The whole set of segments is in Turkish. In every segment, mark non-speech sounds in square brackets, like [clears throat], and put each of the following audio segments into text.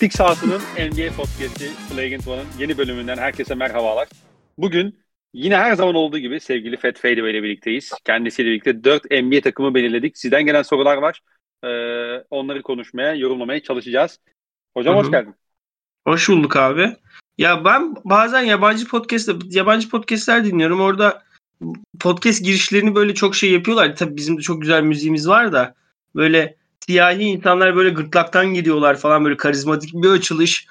Taktik sahasının NBA podcast'i Flagrant One'ın yeni bölümünden herkese merhabalar. Bugün yine her zaman olduğu gibi sevgili Fat Fade ile birlikteyiz. Kendisiyle birlikte 4 NBA takımı belirledik. Sizden gelen sorular var. Ee, onları konuşmaya, yorumlamaya çalışacağız. Hocam Hı hı. hoş geldin. Hoş bulduk abi. Ya ben bazen yabancı podcast yabancı podcastler dinliyorum. Orada podcast girişlerini böyle çok şey yapıyorlar. Tabii bizim de çok güzel müziğimiz var da böyle siyahi insanlar böyle gırtlaktan giriyorlar falan böyle karizmatik bir açılış.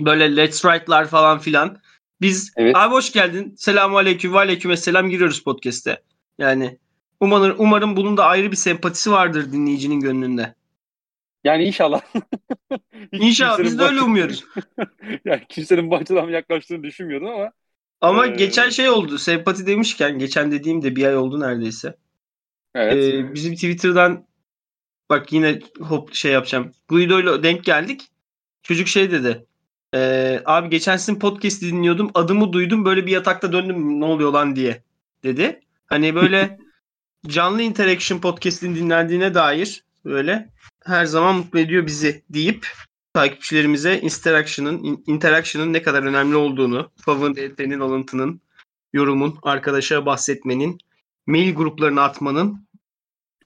böyle let's right'lar falan filan. Biz Evet. abi hoş geldin. Selamun aleyküm ve aleyküm selam giriyoruz podcast'e. Yani umarım, umarım bunun da ayrı bir sempatisi vardır dinleyicinin gönlünde. Yani inşallah. [laughs] İnşallah biz de öyle umuyoruz. [laughs] yani kimsenin bu açıdan yaklaştığını düşünmüyordum ama Ama Ee, geçen şey oldu. Sempati demişken geçen dediğim de bir ay oldu neredeyse. Evet. Ee, bizim Twitter'dan bak yine hop şey yapacağım. Guido'yla denk geldik. Çocuk şey dedi. "Ee, abi geçen sizin podcast'i dinliyordum. Adımı duydum. Böyle bir yatakta döndüm. Ne oluyor lan diye dedi. Hani böyle [laughs] canlı interaction podcast'in dinlendiğine dair böyle her zaman mutlu ediyor bizi deyip takipçilerimize interaction'ın in- interaction'ın ne kadar önemli olduğunu, favorilerin alıntının, yorumun, arkadaşa bahsetmenin, mail gruplarına atmanın,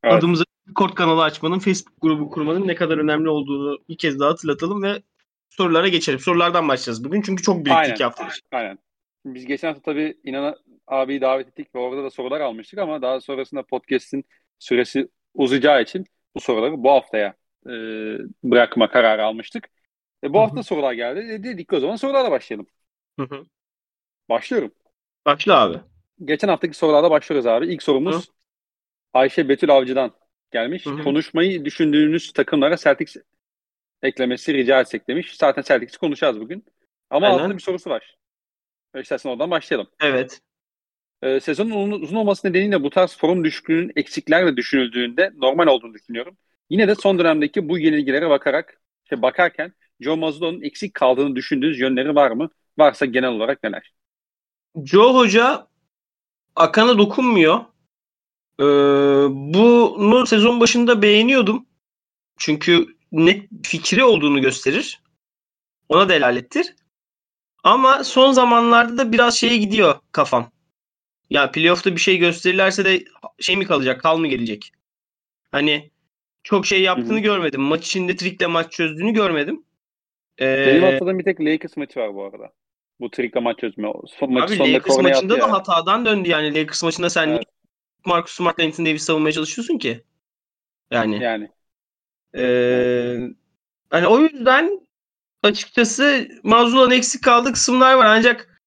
Evet. adımıza Discord kanalı açmanın, Facebook grubu kurmanın ne kadar önemli olduğunu bir kez daha hatırlatalım ve sorulara geçelim. Sorulardan başlayacağız bugün çünkü çok birikti Aynen. hafta. için. Aynen. Biz geçen hafta tabii İnan abiyi davet ettik ve orada da sorular almıştık ama daha sonrasında podcast'in süresi uzayacağı için bu soruları bu haftaya e, bırakma kararı almıştık. E, bu Hı hı. hafta sorular geldi. E, dedik o zaman sorularla başlayalım. Hı hı. Başlıyorum. Başla abi. Geçen haftaki sorularla başlıyoruz abi. İlk sorumuz Ayşe Betül Avcı'dan gelmiş. Hı hı. Konuşmayı düşündüğünüz takımlara Celtics eklemesi rica etsek demiş. Zaten Celtics konuşacağız bugün. Ama Aynen. altında bir sorusu var. İstersen oradan başlayalım. Evet. Ee, sezonun uzun- olması nedeniyle bu tarz form düşüklüğünün eksiklerle düşünüldüğünde normal olduğunu düşünüyorum. Yine de son dönemdeki bu yenilgilere bakarak şey bakarken Joe Mazzulo'nun eksik kaldığını düşündüğünüz yönleri var mı? Varsa genel olarak neler? Joe Hoca Akan'a dokunmuyor. Ee, bunu sezon başında beğeniyordum. Çünkü net fikri olduğunu gösterir. Ona delalettir. Ama son zamanlarda da biraz şeye gidiyor kafam. Ya playoff'ta bir şey gösterirlerse de şey mi kalacak, kal mı gelecek? Hani çok şey yaptığını Hı hı. görmedim. Maç içinde trikle maç çözdüğünü görmedim. Ee, Benim hatırladığım bir tek Lakers maçı var bu arada. Bu trikle maç çözme. Son, maçı Abi Lakers maçında da ya. hatadan döndü yani. Lakers maçında sen Evet. Marcus Smart'la Anthony Davis savunmaya çalışıyorsun ki? Yani. Yani. Ee, hani o yüzden açıkçası Mazula'nın eksik kaldığı kısımlar var ancak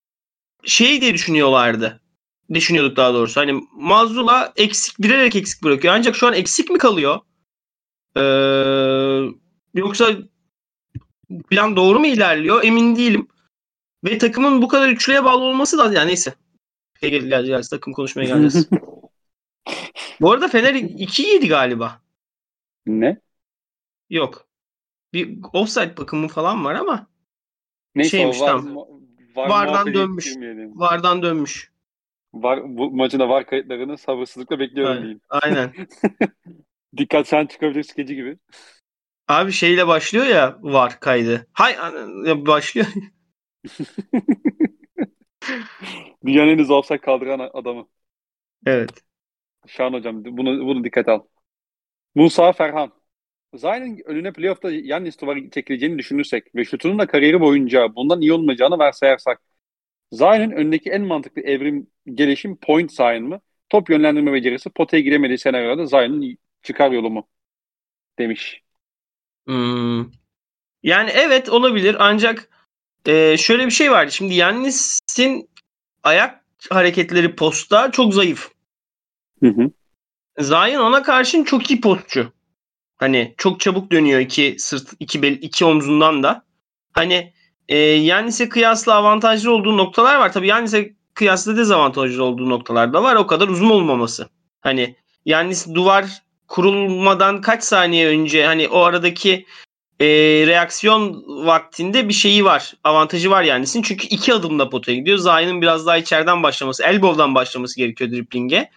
şey diye düşünüyorlardı. Düşünüyorduk daha doğrusu. Hani Mazula eksik bilerek eksik bırakıyor. Ancak şu an eksik mi kalıyor? Ee, yoksa plan doğru mu ilerliyor? Emin değilim. Ve takımın bu kadar üçlüye bağlı olması da yani neyse. Gel- geleceğiz, takım konuşmaya geleceğiz. [laughs] bu arada Fener 2 yedi galiba. Ne? Yok. Bir offside bakımı falan var ama Neyse Şeymiş, var, tamam. var Vardan dönmüş. VAR'dan dönmüş. Var, bu maçın da var kayıtlarını sabırsızlıkla bekliyorum Aynen. diyeyim. Aynen. [laughs] Dikkat sen çıkabilir skeci gibi. Abi şeyle başlıyor ya VAR kaydı. Hay başlıyor. [laughs] Dünyanın en hızlı offside kaldıran adamı. evet. Şahan hocam bunu bunu dikkat al. Musa Ferhan. Zion'ın önüne playoff'ta Yannis duvarı çekileceğini düşünürsek ve şutunun da kariyeri boyunca bundan iyi olmayacağını varsayarsak Zion'ın önündeki en mantıklı evrim gelişim point Zion mı? Top yönlendirme becerisi potaya giremediği senaryoda Zion'ın çıkar yolu mu? Demiş. Hmm. Yani evet olabilir ancak e, şöyle bir şey var. Şimdi Yannis'in ayak hareketleri posta çok zayıf. Hı hı. Zion ona karşın çok iyi postçu. Hani çok çabuk dönüyor iki sırt iki bel iki omzundan da. Hani e, Yannis'e kıyasla avantajlı olduğu noktalar var. Tabii Yannis'e kıyasla dezavantajlı olduğu noktalar da var. O kadar uzun olmaması. Hani Yannis duvar kurulmadan kaç saniye önce hani o aradaki e, reaksiyon vaktinde bir şeyi var. Avantajı var Yannis'in. Çünkü iki adımda potaya gidiyor. Zion'ın biraz daha içeriden başlaması, elbow'dan başlaması gerekiyor dripling'e.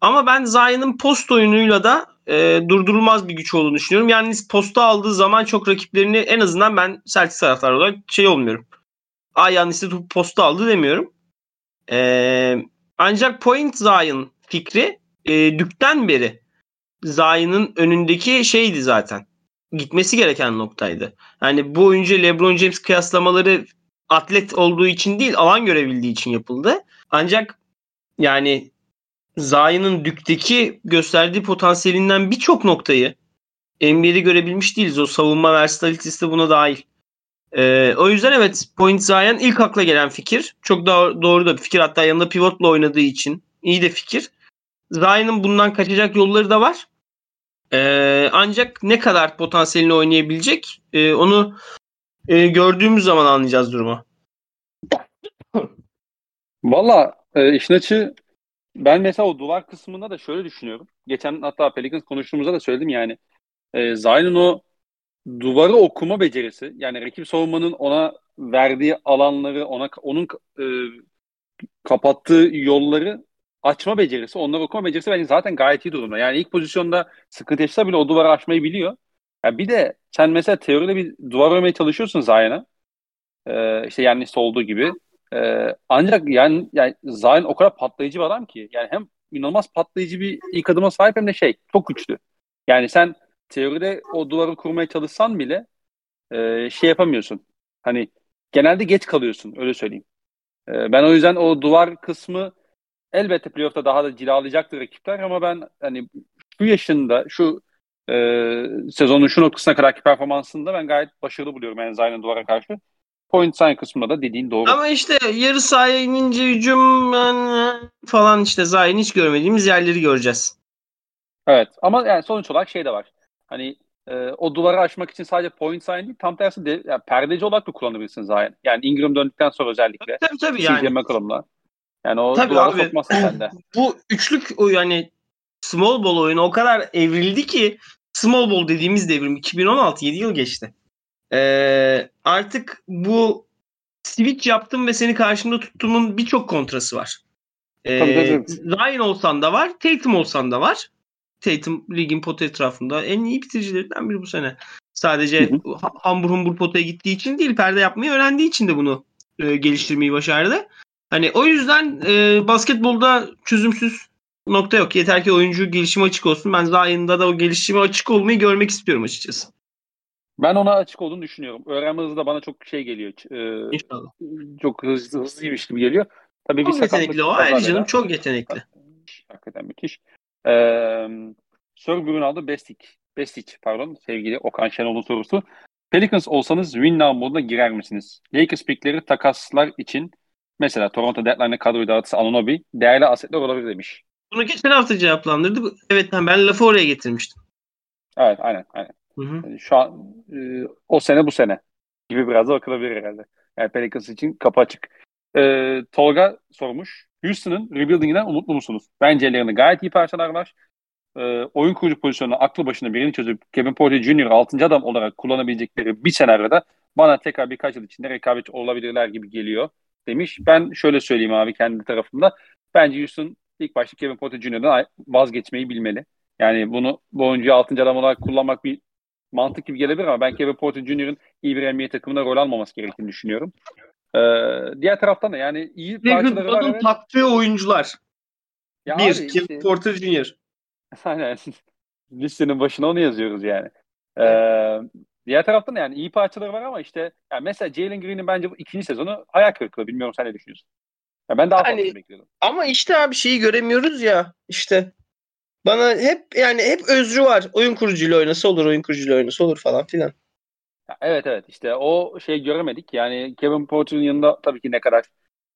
Ama ben Zion'ın post oyunuyla da e, durdurulmaz bir güç olduğunu düşünüyorum. Yani posta aldığı zaman çok rakiplerini en azından ben Celtics taraftarı olarak şey olmuyorum. Aa Yannis'e posta aldı demiyorum. E, ancak Point Zion fikri e, dükten beri Zion'ın önündeki şeydi zaten. Gitmesi gereken noktaydı. Yani bu oyuncu LeBron James kıyaslamaları atlet olduğu için değil alan görebildiği için yapıldı. Ancak yani Zion'ın dükteki gösterdiği potansiyelinden birçok noktayı NBA'de görebilmiş değiliz. O savunma versatilitesi de buna dahil. Ee, o yüzden evet Point Zion ilk akla gelen fikir. Çok da doğru da bir fikir. Hatta yanında pivotla oynadığı için iyi de fikir. Zion'ın bundan kaçacak yolları da var. Ee, ancak ne kadar potansiyelini oynayabilecek e, onu e, gördüğümüz zaman anlayacağız durumu. Valla e, işin açı ben mesela o duvar kısmında da şöyle düşünüyorum. Geçen hatta Pelicans konuştuğumuzda da söyledim yani. E, Zion'un o duvarı okuma becerisi yani rakip savunmanın ona verdiği alanları ona onun e, kapattığı yolları açma becerisi, onları okuma becerisi bence zaten gayet iyi durumda. Yani ilk pozisyonda sıkıntı yaşasa bile o duvarı açmayı biliyor. Yani bir de sen mesela teoride bir duvar örmeye çalışıyorsun Zion'a. Ee, işte yani olduğu gibi. Ee, ancak yani, yani Zion o kadar patlayıcı bir adam ki. Yani hem inanılmaz patlayıcı bir ilk adıma sahip hem de şey çok güçlü. Yani sen teoride o duvarı kurmaya çalışsan bile e, şey yapamıyorsun. Hani genelde geç kalıyorsun öyle söyleyeyim. E, ben o yüzden o duvar kısmı elbette playoff'ta daha da cilalayacaktır rakipler ama ben hani şu yaşında şu e, sezonun şu noktasına kadarki performansında ben gayet başarılı buluyorum yani Zion'ın duvara karşı. Point sign kısmında da dediğin doğru. Ama işte yarı sahaya inince hücum falan işte Zion'ı hiç görmediğimiz yerleri göreceğiz. Evet ama yani sonuç olarak şey de var. Hani e, o duvarı aşmak için sadece point sign değil tam tersi de, yani perdeci olarak da kullanabilirsin Zion. Yani Ingram döndükten sonra özellikle. Tabii tabii yani. CJ McCollum'la. Yani o Tabii duvara abi, sokmazsın sen de. [clears throat] Bu üçlük o yani small ball oyunu o kadar evrildi ki small ball dediğimiz devrim 2016 7 yıl geçti. Ee, artık bu switch yaptım ve seni karşımda tuttuğumun birçok kontrası var. Ee, Ryan olsan da var, Tatum olsan da var. Tatum ligin potu etrafında en iyi bitiricilerinden biri bu sene. Sadece hı hı. hambur humbur potaya gittiği için değil, perde yapmayı öğrendiği için de bunu e, geliştirmeyi başardı. Hani o yüzden e, basketbolda çözümsüz nokta yok. Yeter ki oyuncu gelişimi açık olsun. Ben Zion'da da o gelişimi açık olmayı görmek istiyorum açıkçası. Ben ona açık olduğunu düşünüyorum. Öğrenme hızı da bana çok şey geliyor. Ee, İnşallah. Çok hızlı, hızlıymış gibi geliyor. Tabii çok bir yetenekli o ayrı canım. Çok yetenekli. Hakikaten müthiş. Ee, Sir Brunaldo Bestić. Bestić pardon sevgili Okan Şenol'un sorusu. Pelicans olsanız win now moduna girer misiniz? Lakers pickleri takaslar için Mesela Toronto deadline'e kadroyu dağıtsa Anunobi değerli asetler olabilir demiş. Bunu geçen hafta cevaplandırdı. Evet ben lafı oraya getirmiştim. Evet aynen aynen. Hı hı. Yani şu an e, o sene bu sene gibi biraz da bakılabilir herhalde. Yani Pelicans için kapı açık. E, Tolga sormuş. Houston'ın rebuilding'inden umutlu musunuz? Bence ellerinde gayet iyi parçalar var. E, oyun kurucu pozisyonuna aklı başına birini çözüp Kevin Porter Jr. 6. adam olarak kullanabilecekleri bir senaryoda bana tekrar birkaç yıl içinde rekabetçi olabilirler gibi geliyor demiş. Ben şöyle söyleyeyim abi kendi tarafımda. Bence Houston ilk başta Kevin Porter Jr.'dan vazgeçmeyi bilmeli. Yani bunu bu oyuncuyu 6. adam olarak kullanmak bir mantık gibi gelebilir ama ben Kevin Porter Jr.'ın iyi bir NBA takımında rol almaması gerektiğini düşünüyorum. Ee, diğer taraftan da yani iyi parçaları var. Evet. taktığı oyuncular. Ya bir, abi, Kevin işte, Porter Jr. [laughs] Aynen. Listenin başına onu yazıyoruz yani. Ee, Diğer taraftan yani iyi parçaları var ama işte yani mesela Jalen Green'in bence bu ikinci sezonu hayal kırıklığı. Bilmiyorum sen ne düşünüyorsun? Ya ben daha yani, fazla bekliyordum. Ama işte abi şeyi göremiyoruz ya işte. Bana hep yani hep özrü var. Oyun kurucuyla oynasa olur, oyun kurucuyla oynasa olur falan filan. Evet evet işte o şey göremedik. Yani Kevin Porter'ın yanında tabii ki ne kadar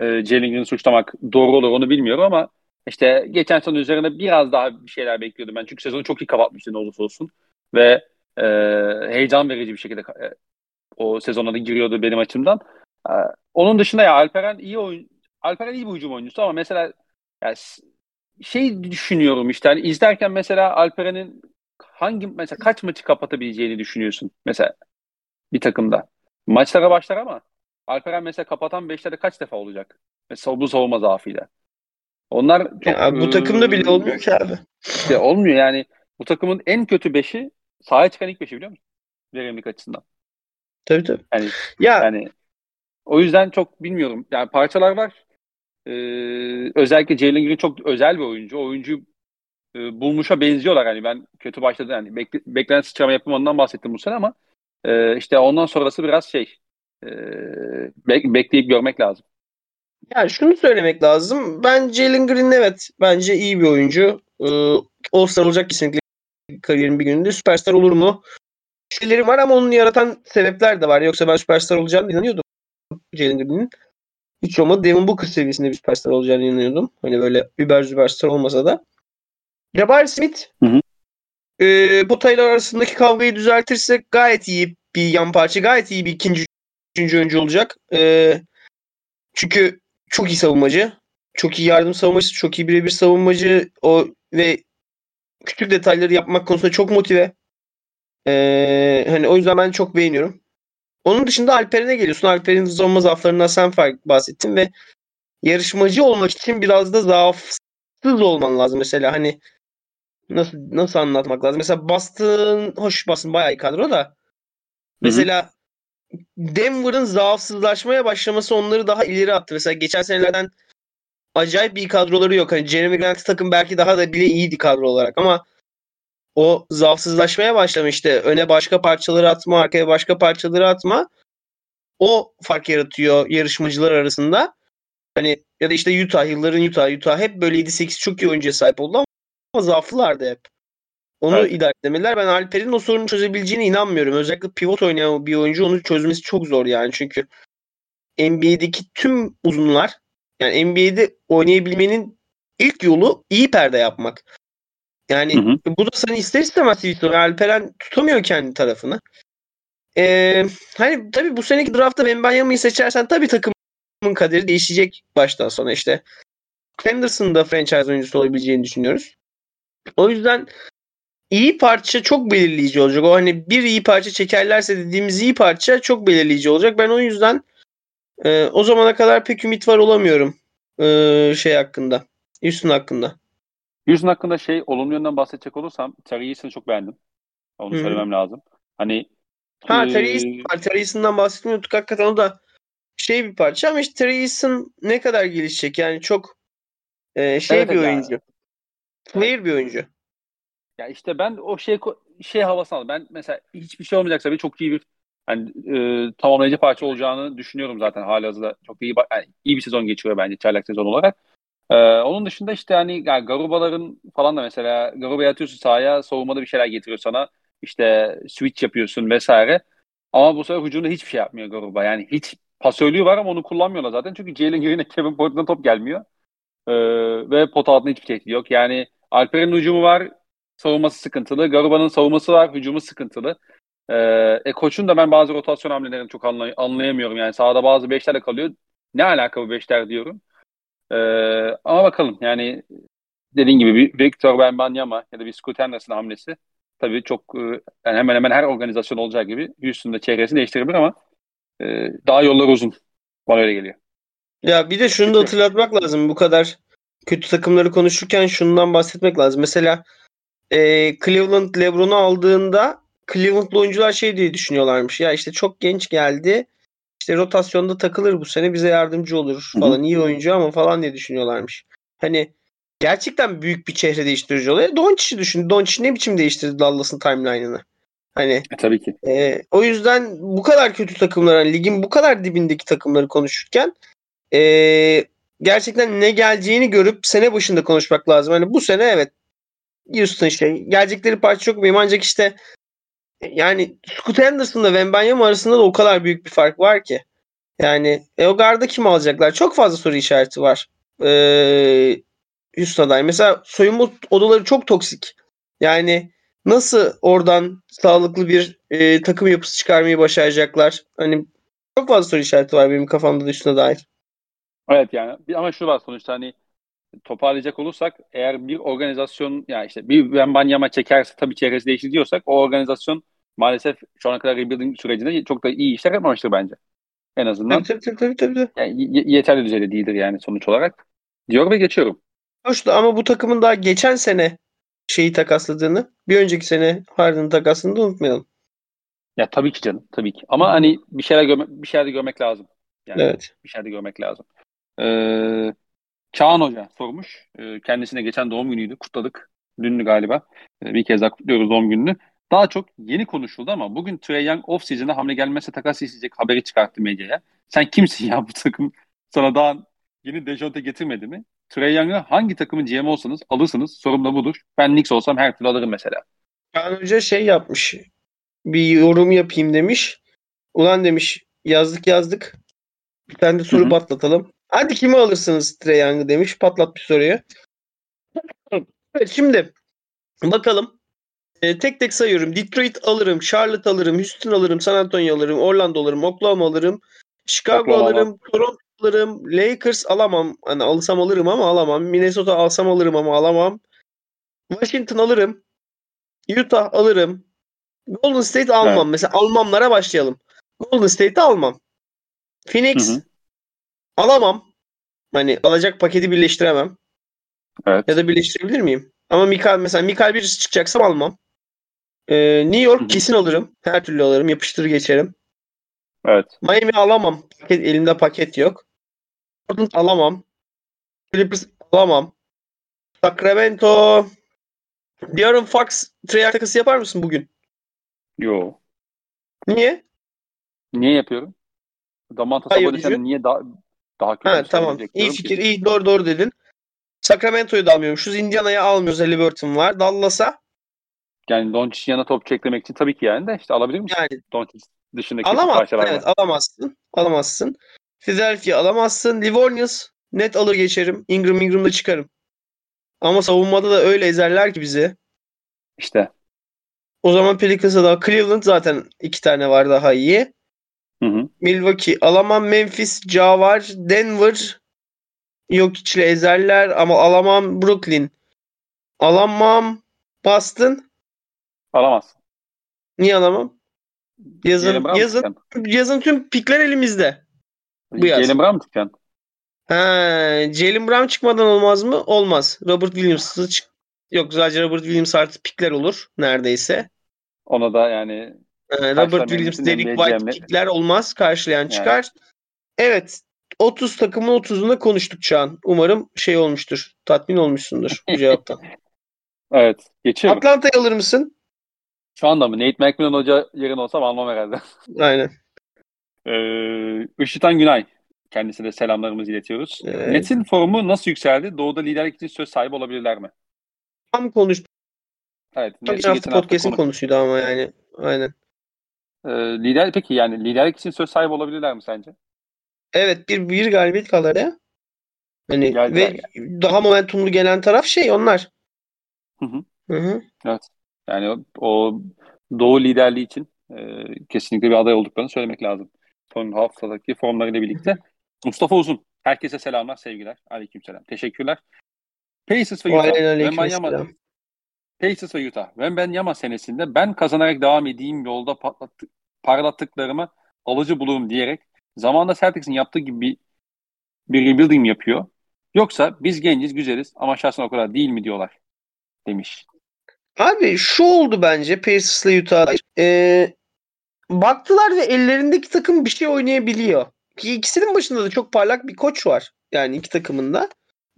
e, Jalen suçlamak doğru olur onu bilmiyorum ama işte geçen sezon üzerine biraz daha bir şeyler bekliyordum ben. Çünkü sezonu çok iyi kapatmıştı ne olursa olsun. Ve e, heyecan verici bir şekilde e, o sezona da giriyordu benim açımdan. E, onun dışında ya Alperen iyi oyun Alperen iyi bir hücum oyuncusu ama mesela ya, şey düşünüyorum işte hani izlerken mesela Alperen'in hangi mesela kaç maçı kapatabileceğini düşünüyorsun mesela bir takımda. Maçlara başlar ama Alperen mesela kapatan beşlerde kaç defa olacak? Mesela bu savunma zaafıyla. Onlar çok, ya, bu takımda bile olmuyor ki abi. İşte olmuyor yani bu takımın en kötü beşi sahaya çıkan ilk beşi biliyor musun? Verimlilik açısından. Tabii tabii. Yani, Ya yani o yüzden çok bilmiyorum. Yani parçalar var. Ee, özellikle Jalen Green çok özel bir oyuncu. Oyuncu e, bulmuşa benziyorlar. Hani ben kötü başladı. Yani bekle, beklenen sıçrama yapımından bahsettim bu sene ama e, işte ondan sonrası biraz şey e, bek- bekleyip görmek lazım. Yani şunu söylemek lazım. Ben Jalen Green evet bence iyi bir oyuncu. Ee, All-Star olacak kesinlikle kariyerin bir gününde. Süperstar olur mu? Şeyleri var ama onun yaratan sebepler de var. Yoksa ben süperstar olacağını inanıyordum Jalen Green'in. Hiç olmadı Devin Booker seviyesinde bir süperstar olacağını inanıyordum. Hani böyle über süperstar olmasa da. Jabari Smith Hı hı. e, potaylar arasındaki kavgayı düzeltirse gayet iyi bir yan parça. Gayet iyi bir ikinci, üçüncü oyuncu olacak. E, çünkü çok iyi savunmacı. Çok iyi yardım savunmacısı. Çok iyi birebir savunmacı. O ve küçük detayları yapmak konusunda çok motive. E, hani o yüzden ben çok beğeniyorum. Onun dışında Alperen'e geliyorsun. Alperen'in savunma zaaflarından sen fark bahsettin ve yarışmacı olmak için biraz da zaafsız olman lazım mesela hani nasıl nasıl anlatmak lazım? Mesela Boston hoş Boston bayağı iyi kadro da mesela Denver'ın zaafsızlaşmaya başlaması onları daha ileri attı. Mesela geçen senelerden acayip iyi kadroları yok. Hani Jeremy Grant takım belki daha da bile iyiydi kadro olarak ama o zaafsızlaşmaya başlamıştı. Öne başka parçaları atma, arkaya başka parçaları atma. O fark yaratıyor yarışmacılar arasında. Hani ya da işte Utah, yılların Utah, Utah hep böyle 7-8 çok iyi oyuncuya sahip oldu ama zaaflılardı hep. Onu Evet. idare etmeliler. Ben Alper'in o sorunu çözebileceğine inanmıyorum. Özellikle pivot oynayan bir oyuncu onu çözmesi çok zor yani. Çünkü NBA'deki tüm uzunlar yani NBA'de oynayabilmenin ilk yolu iyi perde yapmak. Yani Hı hı. bu da seni ister istemez sorun. Alperen tutamıyor kendi tarafını. Ee, hani tabii bu seneki draftta Wembanyama'yı seçersen tabii takımın kaderi değişecek baştan sona işte. Henderson da franchise oyuncusu olabileceğini düşünüyoruz. O yüzden iyi parça çok belirleyici olacak. O hani bir iyi parça çekerlerse dediğimiz iyi parça çok belirleyici olacak. Ben o yüzden e, o zamana kadar pek ümit var olamıyorum e, şey hakkında. Houston hakkında. Houston hakkında şey olumlu yönden bahsedecek olursam Terry Eason'ı çok beğendim. Onu Hı hı. söylemem lazım. Hani Ha e, Terry Eason var. Terry Eason'dan bahsetmiyorduk. Hakikaten o da şey bir parça ama işte Terry Eason ne kadar gelişecek? Yani çok e, şey Evet, bir evet, oyuncu. Player bir oyuncu. Ya işte ben o şey şey havasını aldım. Ben mesela hiçbir şey olmayacaksa bir çok iyi bir hani e, tamamlayıcı parça olacağını düşünüyorum zaten halihazırda. Çok iyi yani iyi bir sezon geçiriyor bence çaylak sezon olarak. E, onun dışında işte hani yani Garuba'ların falan da mesela Garuba'yı atıyorsun sahaya savunmada bir şeyler getiriyor sana. İşte switch yapıyorsun vesaire. Ama bu sefer hücumda hiçbir şey yapmıyor Garuba. Yani hiç pasörlüğü var ama onu kullanmıyorlar zaten. Çünkü Jalen Green'e [laughs] Kevin Portland'dan top gelmiyor. E, ve pot altında hiçbir tehdit yok. Yani Alper'in hücumu var savunması sıkıntılı. Garuba'nın savunması var, hücumu sıkıntılı. Ee, e, koçun da ben bazı rotasyon hamlelerini çok anlay- anlayamıyorum. Yani sahada bazı beşlerle kalıyor. Ne alaka bu beşler diyorum. Ee, ama bakalım yani dediğin gibi bir Victor Wembanyama ya da bir Scoot Henderson hamlesi tabii çok e, yani hemen hemen her organizasyon olacağı gibi Houston'da çehresini değiştirebilir ama e, daha yollar uzun. Bana öyle geliyor. Ya bir de şunu da hatırlatmak lazım. Bu kadar kötü takımları konuşurken şundan bahsetmek lazım. Mesela e, Cleveland LeBron'u aldığında Cleveland'lı oyuncular şey diye düşünüyorlarmış. Ya işte çok genç geldi. İşte rotasyonda takılır bu sene bize yardımcı olur falan. iyi oyuncu ama falan diye düşünüyorlarmış. Hani gerçekten büyük bir çehre değiştirici oluyor. Doncic'i düşün. Doncic ne biçim değiştirdi Dallas'ın timeline'ını? Hani E, tabii ki. ee, o yüzden bu kadar kötü takımlar, hani ligin bu kadar dibindeki takımları konuşurken ee, gerçekten ne geleceğini görüp sene başında konuşmak lazım. Hani bu sene evet Houston şey. Gelecekleri parça çok mühim ancak işte yani Scoot Henderson'la Wembanyama arasında da o kadar büyük bir fark var ki. Yani e, o garda kim alacaklar? Çok fazla soru işareti var. Ee, Houston'a dair. Mesela soyunma odaları çok toksik. Yani nasıl oradan sağlıklı bir e, takım yapısı çıkarmayı başaracaklar? Hani çok fazla soru işareti var benim kafamda da Houston'a dair. Evet yani ama şu var sonuçta hani toparlayacak olursak eğer bir organizasyon yani işte bir Wembanyama çekerse tabii çehresi değişir diyorsak o organizasyon maalesef şu ana kadar rebuilding sürecinde çok da iyi işler yapmamıştır bence. En azından Tabii tabii tabii tabii. tabii. yani y- yeterli düzeyde değildir yani sonuç olarak. Diyor ve geçiyorum. Hoş da ama bu takımın daha geçen sene şeyi takasladığını. Bir önceki sene Harden'ı takasladığını da unutmayalım. Ya tabii ki canım. Tabii ki. Ama hani bir şeyler görmek, bir şeyler de görmek lazım. Yani Evet. bir şeyler de görmek lazım. Ee, Kaan Hoca sormuş. Ee, kendisine geçen doğum günüydü. Kutladık. Dündü galiba. Ee, bir kez daha kutluyoruz doğum gününü. Daha çok yeni konuşuldu ama bugün Trey Young off-season'da hamle gelmezse takas isteyecek haberi çıkarttı medyaya. Sen kimsin ya bu takım? Sana daha yeni Dejounte getirmedi mi? Trey Young'ı hangi takımın GM olsanız alırsınız. Sorum da budur. Ben Knicks olsam her türlü alırım mesela. Kaan Hoca şey yapmış. Bir yorum yapayım demiş. Ulan demiş yazdık yazdık. Bir tane de soru Hı hı. patlatalım. Hadi kimi alırsınız Trey Young'ı demiş. Patlat bir soruyu. Evet şimdi bakalım. Ee, tek tek sayıyorum. Detroit alırım, Charlotte alırım, Houston alırım, San Antonio alırım, Orlando alırım, Oklahoma alırım, Chicago Oklahoma. alırım, Toronto alırım, Lakers alamam. Hani alsam alırım ama alamam. Minnesota alsam alırım ama alamam. Washington alırım. Utah alırım. Golden State almam. Evet. Mesela almamlara başlayalım. Golden State'i almam. Phoenix Hı hı. alamam. Hani alacak paketi birleştiremem. Evet. Ya da birleştirebilir miyim? Ama Mikael mesela Mikael birisi çıkacaksam almam. Ee, New York Hı hı. kesin alırım. Her türlü alırım. Yapıştır geçerim. Evet. Miami alamam. Paket, elimde paket yok. Portland alamam. Clippers alamam. Sacramento De'Aaron Fox Trey takası yapar mısın bugün? Yo. Niye? Niye yapıyorum? Sabonis'ten Yüce. niye daha daha kötü Ha şey tamam. İyi fikir. ki. iyi doğru doğru dedin. Sacramento'yu da almıyormuşuz. Indiana'yı almıyoruz. Halliburton var. Dallas'a Yani Doncic'in yanına top çeklemek için tabii ki yani de işte alabilir misin? yani Doncic dışındaki alamazsın. parçalar Evet var. alamazsın. Alamazsın. Philadelphia alamazsın. Livornius net alır geçerim. Ingram Ingram'da çıkarım. Ama savunmada da öyle ezerler ki bizi. İşte. O zaman Pelicans'a da Cleveland zaten iki tane var daha iyi. Hı hı. Milwaukee alamam. Memphis, Ja var. Denver yok içle ezerler ama alamam. Brooklyn alamam. Boston Alamazsın. niye alamam? Yazın yazın yazın tüm pikler elimizde. Bu yaz. Jalen Brown çıkacaksın? Ha, Jalen Brown çıkmadan olmaz mı? Olmaz. Robert Williams'ı çık Yok sadece Robert Williams artı pikler olur neredeyse. Ona da yani Ee, Robert Williams, Derek White pikler olmaz. Karşılayan çıkar. Evet. 30 takımın 30'unda konuştuk şu an. Umarım şey olmuştur. Tatmin olmuşsundur bu cevaptan. [laughs] Evet. Geçiyorum. Atlanta'yı alır mısın? Şu anda mı? Nate McMillan hoca yerine olsam almam herhalde. [laughs] Aynen. Ee, Işıtan Günay. Kendisine selamlarımızı iletiyoruz. Evet. Nets'in formu nasıl yükseldi? Doğu'da liderlik için söz sahibi olabilirler mi? Tam konuştuk. Evet. Geçen hafta podcast'in konu- konusuydu ama yani. Aynen. Ee, lider peki yani liderlik için söz sahibi olabilirler mi sence? Evet bir, bir galibiyet kalır ya. Hani Geldiler ve daha momentumlu gelen taraf şey onlar. Hı hı. Hı hı. Yani o, o Doğu liderliği için e, kesinlikle bir aday olduklarını söylemek lazım. Son haftadaki formlarıyla birlikte. Mustafa Uzun. Herkese selamlar, sevgiler. Aleykümselam. Teşekkürler. Pacers ve Utah. Wembanyama, selam. Pacers ve Utah. Wembanyama senesinde ben kazanarak devam edeyim yolda patlattı, parlattıklarımı alıcı bulurum diyerek zamanında Celtics'in yaptığı gibi bir, bir rebuilding yapıyor. Yoksa biz genciz, güzeliz ama şahsen o kadar değil mi diyorlar demiş. Abi şu oldu bence Pacers'la Utah'da. Ee, baktılar ve ellerindeki takım bir şey oynayabiliyor. Ki ikisinin başında da çok parlak bir koç var. Yani iki takımında.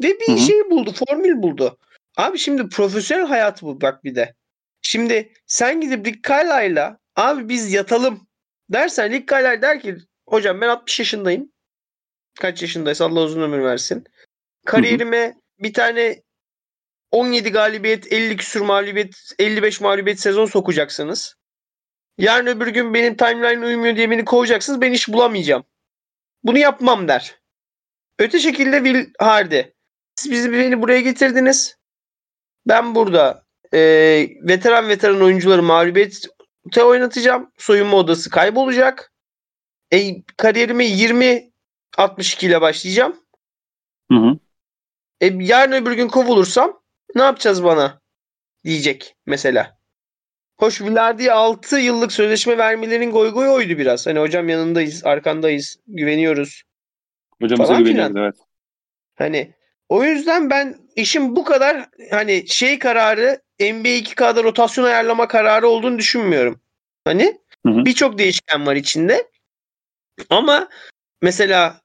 Ve bir Hı hı. şey buldu, formül buldu. Abi şimdi profesyonel hayat bu bak bir de. Şimdi sen gidip Rick Carlisle'la abi biz yatalım dersen Rick Carlisle der ki hocam ben 60 yaşındayım. Kaç yaşındaysa Allah uzun ömür versin. Kariyerime bir tane 17 galibiyet, 50 küsur mağlubiyet, 55 mağlubiyet sezon sokacaksınız. Yarın öbür gün benim timeline uymuyor diye beni kovacaksınız. Ben iş bulamayacağım. Bunu yapmam der. Öte şekilde Will Hardy. Siz bizi beni buraya getirdiniz. Ben burada e, veteran veteran oyuncuları mağlubiyete oynatacağım. Soyunma odası kaybolacak. E, kariyerime 20 62 ile başlayacağım. Hı hı. E, yarın öbür gün kovulursam ne yapacağız bana diyecek mesela. Hoş Villardi'ye 6 yıllık sözleşme vermelerinin goy goy oydu biraz. Hani hocam yanındayız, arkandayız, güveniyoruz. Hocamıza Falan güveniyoruz filan. evet. Hani o yüzden ben işin bu kadar hani şey kararı NBA 2K'da rotasyon ayarlama kararı olduğunu düşünmüyorum. Hani birçok değişken var içinde. Ama mesela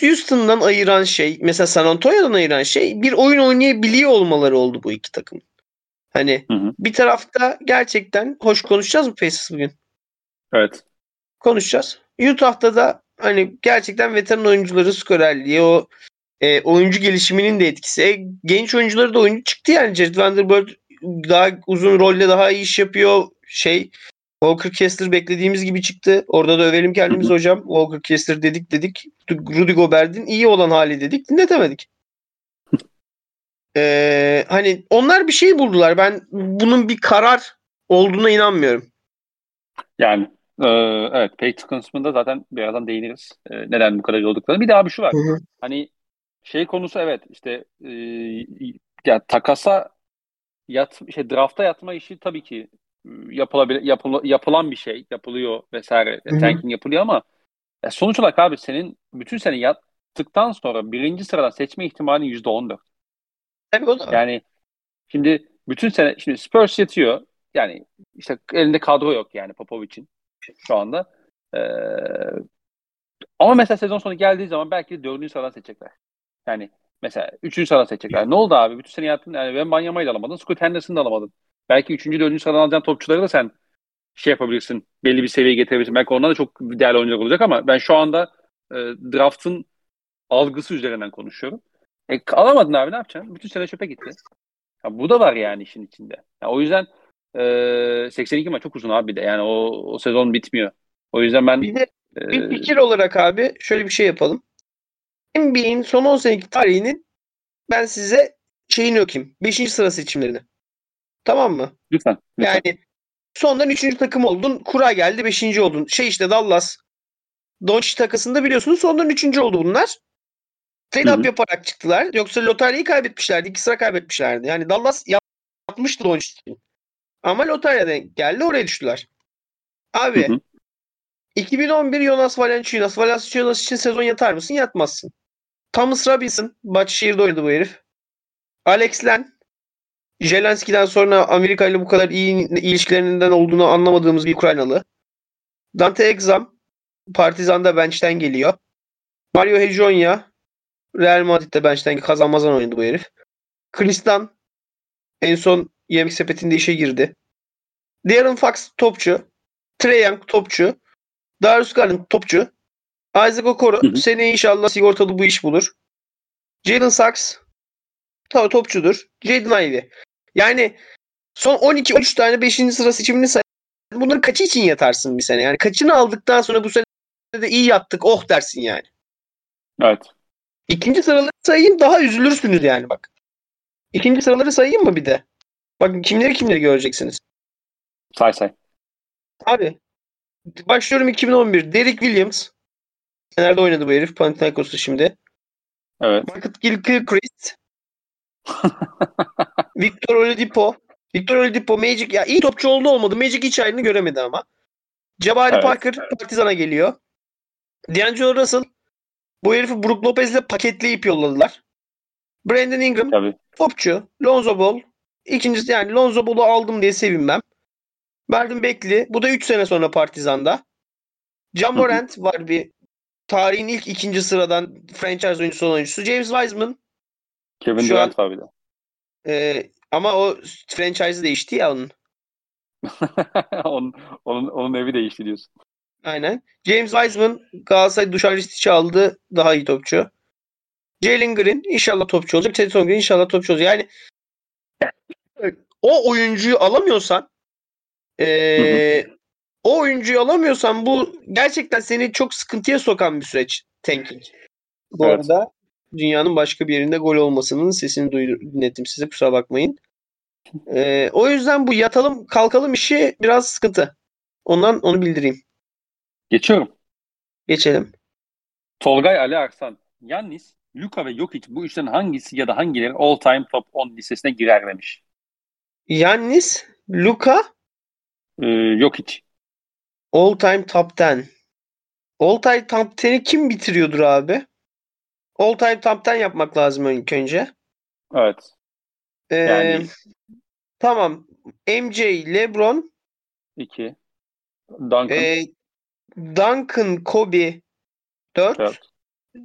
Houston'dan ayıran şey, mesela San Antonio'dan ayıran şey bir oyun oynayabiliyor olmaları oldu bu iki takım. Hani hı hı. bir tarafta gerçekten hoş konuşacağız mı Pacers bugün? Evet. Konuşacağız. Utah'ta da hani gerçekten veteran oyuncuları skorerliği o e, oyuncu gelişiminin de etkisi. E, genç oyuncuları da oyuncu çıktı yani. Jared Vanderbilt daha uzun rolle daha iyi iş yapıyor. Şey Walker Kessler beklediğimiz gibi çıktı. Orada da övelim kendimiz hocam. Walker Kessler dedik dedik. Rudy Gobert'in iyi olan hali dedik. Dinletemedik. Ee, hani onlar bir şey buldular. Ben bunun bir karar olduğuna inanmıyorum. Yani e, evet Patriots konusunda zaten birazdan değiniriz. E, neden bu kadar iyi olduklarını. Bir daha bir şu var. Hı hı. Hani şey konusu evet işte e, ya takasa yat şey drafta yatma işi tabii ki yapılabilir yapıl, yapılan bir şey yapılıyor vesaire hı hı. tanking yapılıyor ama ya sonuç olarak abi senin bütün sene yattıktan sonra birinci sıradan seçme ihtimalin yüzde on dört. Tabii o da. Yani şimdi bütün sene şimdi Spurs yatıyor. Yani işte elinde kadro yok yani Popovic'in şu anda. Ee, ama mesela sezon sonu geldiği zaman belki de dördüncü sıradan seçecekler. Yani mesela üçüncü sıradan seçecekler. Ne oldu abi? Bütün sene yattın. Yani ben Banyama'yı da alamadın. Scoot Henderson'ı da alamadın. Belki üçüncü, dördüncü sıradan alacağın topçuları da sen şey yapabilirsin. Belli bir seviyeye getirebilirsin. Belki onlar da çok değerli oyuncular olacak ama ben şu anda e, draft'ın algısı üzerinden konuşuyorum. E, alamadın abi ne yapacaksın? Bütün sene çöpe gitti. Ya, bu da var yani işin içinde. Ya, o yüzden e, 82 maç çok uzun abi de. Yani o, o sezon bitmiyor. O yüzden ben bir, de, e, bir fikir olarak abi şöyle bir şey yapalım. NBA'in son 10 senelik tarihinin ben size şeyini okuyayım. 5. sıra seçimlerini. Tamam mı? Lütfen. lütfen. Yani sondan 3. takım oldun. Kura geldi 5. oldun. Şey işte Dallas. Doncic takasında biliyorsunuz sondan 3. oldu bunlar. Trade up yaparak çıktılar. Yoksa lotaryayı kaybetmişlerdi. İki sıra kaybetmişlerdi. Yani Dallas yapmıştı Doncic'i. Ama lotarya geldi oraya düştüler. Abi hı hı. 2011 Jonas Valanciunas. Valanciunas için sezon yatar mısın? Yatmazsın. Thomas Robinson. Başşehir'de oynadı bu herif. Alex Len. Jelenski'den sonra Amerika ile bu kadar iyi ilişkilerinden olduğunu anlamadığımız bir Ukraynalı. Dante Exam. Partizan'da bench'ten geliyor. Mario Hejonya. Real Madrid'de bench'ten kazanmazan oynadı bu herif. Kristan en son yemek sepetinde işe girdi. Darren Fox topçu. Trey Young topçu. Darius Garland topçu. Isaac Okoro seneye inşallah sigortalı bu iş bulur. Jalen Sachs tabii topçudur. Jaden Ivey. Yani son 12-13 tane 5. sıra seçimini say. Bunları kaçı için yatarsın bir sene? Yani kaçını aldıktan sonra bu sene de iyi yattık oh dersin yani. Evet. İkinci sıraları sayayım daha üzülürsünüz yani bak. İkinci sıraları sayayım mı bir de? Bakın kimleri kimleri göreceksiniz. Say say. Abi başlıyorum 2011. Derek Williams. Nerede oynadı bu herif? Panathinaikos'ta şimdi. Evet. Michael Gilchrist. Victor Oladipo. Victor Oladipo Magic ya iyi topçu oldu olmadı. Magic hiç ayrını göremedi ama. Jabari evet. Parker Partizan'a geliyor. D'Angelo Russell bu herifi Brook Lopez'le paketleyip yolladılar. Brandon Ingram Tabii. topçu. Lonzo Ball. İkincisi yani Lonzo Ball'u aldım diye sevinmem. Mervin Bekli. Bu da 3 sene sonra Partizan'da. John Morant var bir tarihin ilk ikinci sıradan franchise oyuncusu oyuncusu. James Wiseman. Kevin Durant abi de. E, ama o franchise değişti ya onun. [laughs] onun, onun, onun evi değişti diyorsun. Aynen. James Wiseman Galatasaray Dušan Ristic'i aldı. Daha iyi topçu. Jalen Green inşallah topçu olacak. Teddy Green inşallah topçu olacak. Yani o oyuncuyu alamıyorsan ee, o oyuncuyu alamıyorsan bu gerçekten seni çok sıkıntıya sokan bir süreç tanking. Bu evet. arada dünyanın başka bir yerinde gol olmasının sesini dinlettim size kusura bakmayın. Ee, o yüzden bu yatalım kalkalım işi biraz sıkıntı. Ondan onu bildireyim. Geçiyorum. Geçelim. Tolgay Ali Arslan. Yannis, Luka ve Jokic bu üçten hangisi ya da hangileri all time top 10 listesine girer demiş. Yannis, Luka, ee, Jokic. All time top 10. All time top 10'i kim bitiriyordur abi? All time top 10 yapmak lazım ilk önce. Evet. Ee, yani Tamam. MJ, LeBron, 2. Duncan. e, Duncan, Kobe 4, 4.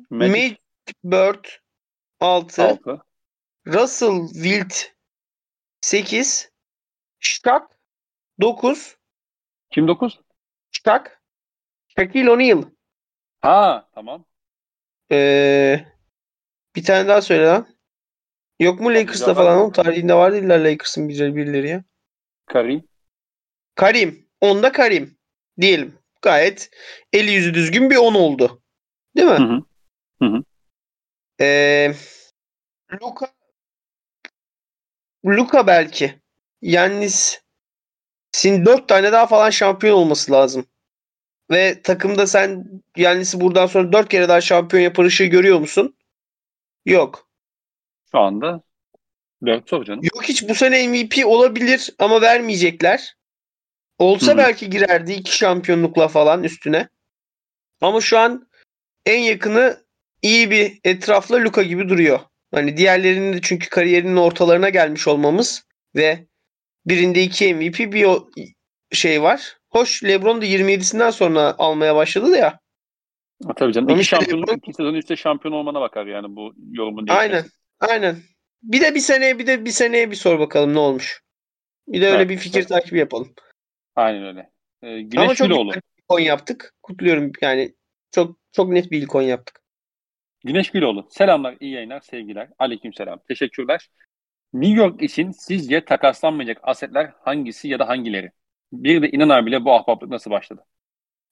Magic. Magic Bird 6, 6. Russell Wilt 8, Shaq 9, Kim 9? Shaq, Shaquille O'Neal. Ha tamam. Ee, bir tane daha söyle lan. Yok mu Lakers'ta falan? Onun tarihinde var değiller Lakers'ın birileri, birileri ya. Karim. Karim. Onda Karim. Diyelim. Gayet eli yüzü düzgün bir 10 oldu. Değil mi? Hı hı. Ee, Luka Luka belki. Yannis sin 4 tane daha falan şampiyon olması lazım. Ve takımda sen Yannis'i buradan sonra 4 kere daha şampiyon yapar ışığı görüyor musun? Yok. Şu anda 4 sor canım. Yok hiç bu sene MVP olabilir ama vermeyecekler. Olsa Hı hı. belki girerdi iki şampiyonlukla falan üstüne. Ama şu an en yakını iyi bir etrafla Luka gibi duruyor. Hani diğerlerinin de çünkü kariyerinin ortalarına gelmiş olmamız ve birinde iki MVP bir şey var. Hoş LeBron da 27'sinden sonra almaya başladı da ya. Ha, tabii canım. Ama İki şampiyonluk, LeBron- iki sezon üstte şampiyon olmana bakar yani bu yorumun değişmesi. Aynen. Aynen. Bir de bir seneye bir de bir seneye bir sor bakalım ne olmuş. Bir de öyle Evet, bir fikir evet. takibi yapalım. Aynen öyle. Ee, Ama Güneş çok Güloğlu. on yaptık. Kutluyorum yani. Çok çok net bir ilk on yaptık. Güneş Güloğlu. Selamlar, iyi yayınlar, sevgiler. Aleykümselam. Teşekkürler. New York için sizce takaslanmayacak asetler hangisi ya da hangileri? Bir de İnan abiyle bu ahbaplık nasıl başladı?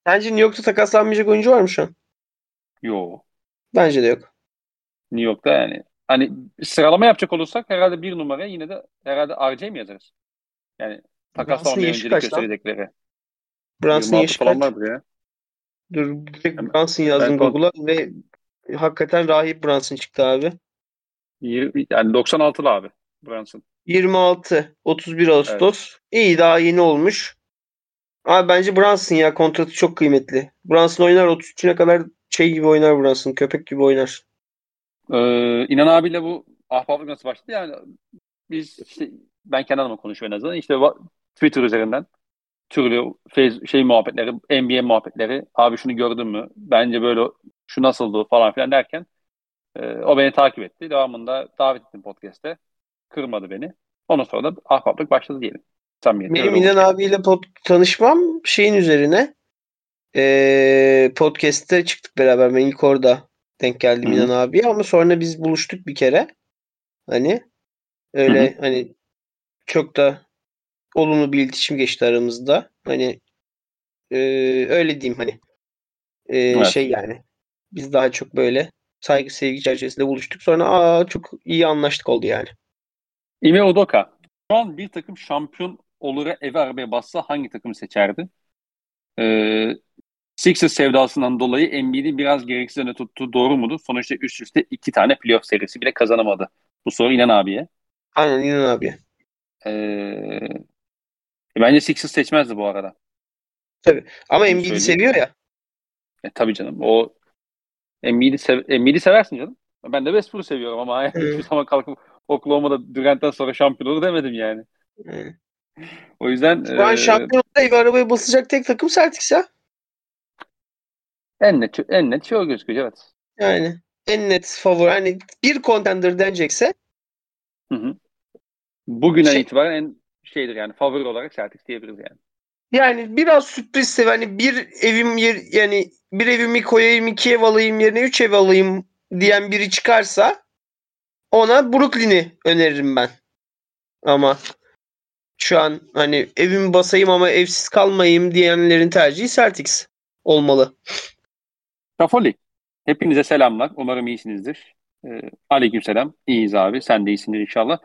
Sence New York'ta takaslanmayacak oyuncu var mı şu an? Yo. Bence de yok. New York'ta yani. Hani sıralama yapacak olursak herhalde bir numaraya yine de herhalde RJ mi yazarız? Yani takaslanmaya öncelik gösterecekleri. Brunson 26 yaşı falan kaç? vardır ya. Dur direkt Brunson yazdım Google'a ve hakikaten rahip Brunson çıktı abi. Yirmi- Yani 96'lı abi Brunson. 26 31 Ağustos. İyi daha yeni olmuş. Abi bence Brunson ya kontratı çok kıymetli. Brunson oynar 33'üne kadar şey gibi oynar Brunson. Köpek gibi oynar. Ee, İnan abiyle bu ahbaplık nasıl başladı? Yani biz işte ben kendi adıma konuşuyorum en azından. İşte Twitter üzerinden türlü şey muhabbetleri, NBA muhabbetleri. Abi şunu gördün mü? Bence böyle şu nasıldı falan filan derken e, o beni takip etti. Devamında davet ettim podcast'te. Kırmadı beni. Ondan sonra da ahbaplık başladı diyelim. Samimiyetle Benim İnan abiyle pod- tanışmam şeyin üzerine. Ee, podcast'te çıktık beraber. Ben ilk orada denk geldim Hı hı. İnan abiye ama sonra biz buluştuk bir kere. Hani öyle hani çok da olumlu bir iletişim geçti aramızda. Hani e, öyle diyeyim hani E, Evet. şey yani biz daha çok böyle saygı sevgi çerçevesinde buluştuk. Sonra aa çok iyi anlaştık oldu yani. Ime Udoka. Şu an bir takım şampiyon olur evi arabaya bassa hangi takımı seçerdi? Ee, Sixers sevdasından dolayı Embiid'i biraz gereksiz öne tuttu. Doğru mudur? Sonuçta üst üste iki tane playoff serisi bile kazanamadı. Bu soru İnan abiye. Aynen İnan abi. Ee, bence Sixers seçmezdi bu arada. Ama Onu Embiid'i söyleyeyim. seviyor ya. E, tabii canım. O Embiid'i sev Embiid'i seversin canım. Ben de Westbrook'u seviyorum ama [laughs] hiçbir zaman kalkıp Oklahoma'da Durant'ten sonra şampiyon olur demedim yani. Hı. O yüzden Şu an e, şampiyonlukta evi arabaya basacak tek takım Celtics ya. en net en net şey o gözüküyor evet. Yani en net favori. Hani bir contender denecekse Hı hı. Bugünden Şey- itibaren en şeydir yani favori olarak Celtics diyebiliriz yani. yani biraz sürpriz hani bir evim yer yani bir evimi koyayım iki ev alayım yerine üç ev alayım diyen biri çıkarsa ona Brooklyn'i öneririm ben. Ama şu an hani evimi basayım ama evsiz kalmayayım diyenlerin tercihi Celtics olmalı. Şafoli. Hepinize selamlar. Umarım iyisinizdir. Ee, aleykümselam. İyiyiz abi. Sen de iyisindir inşallah.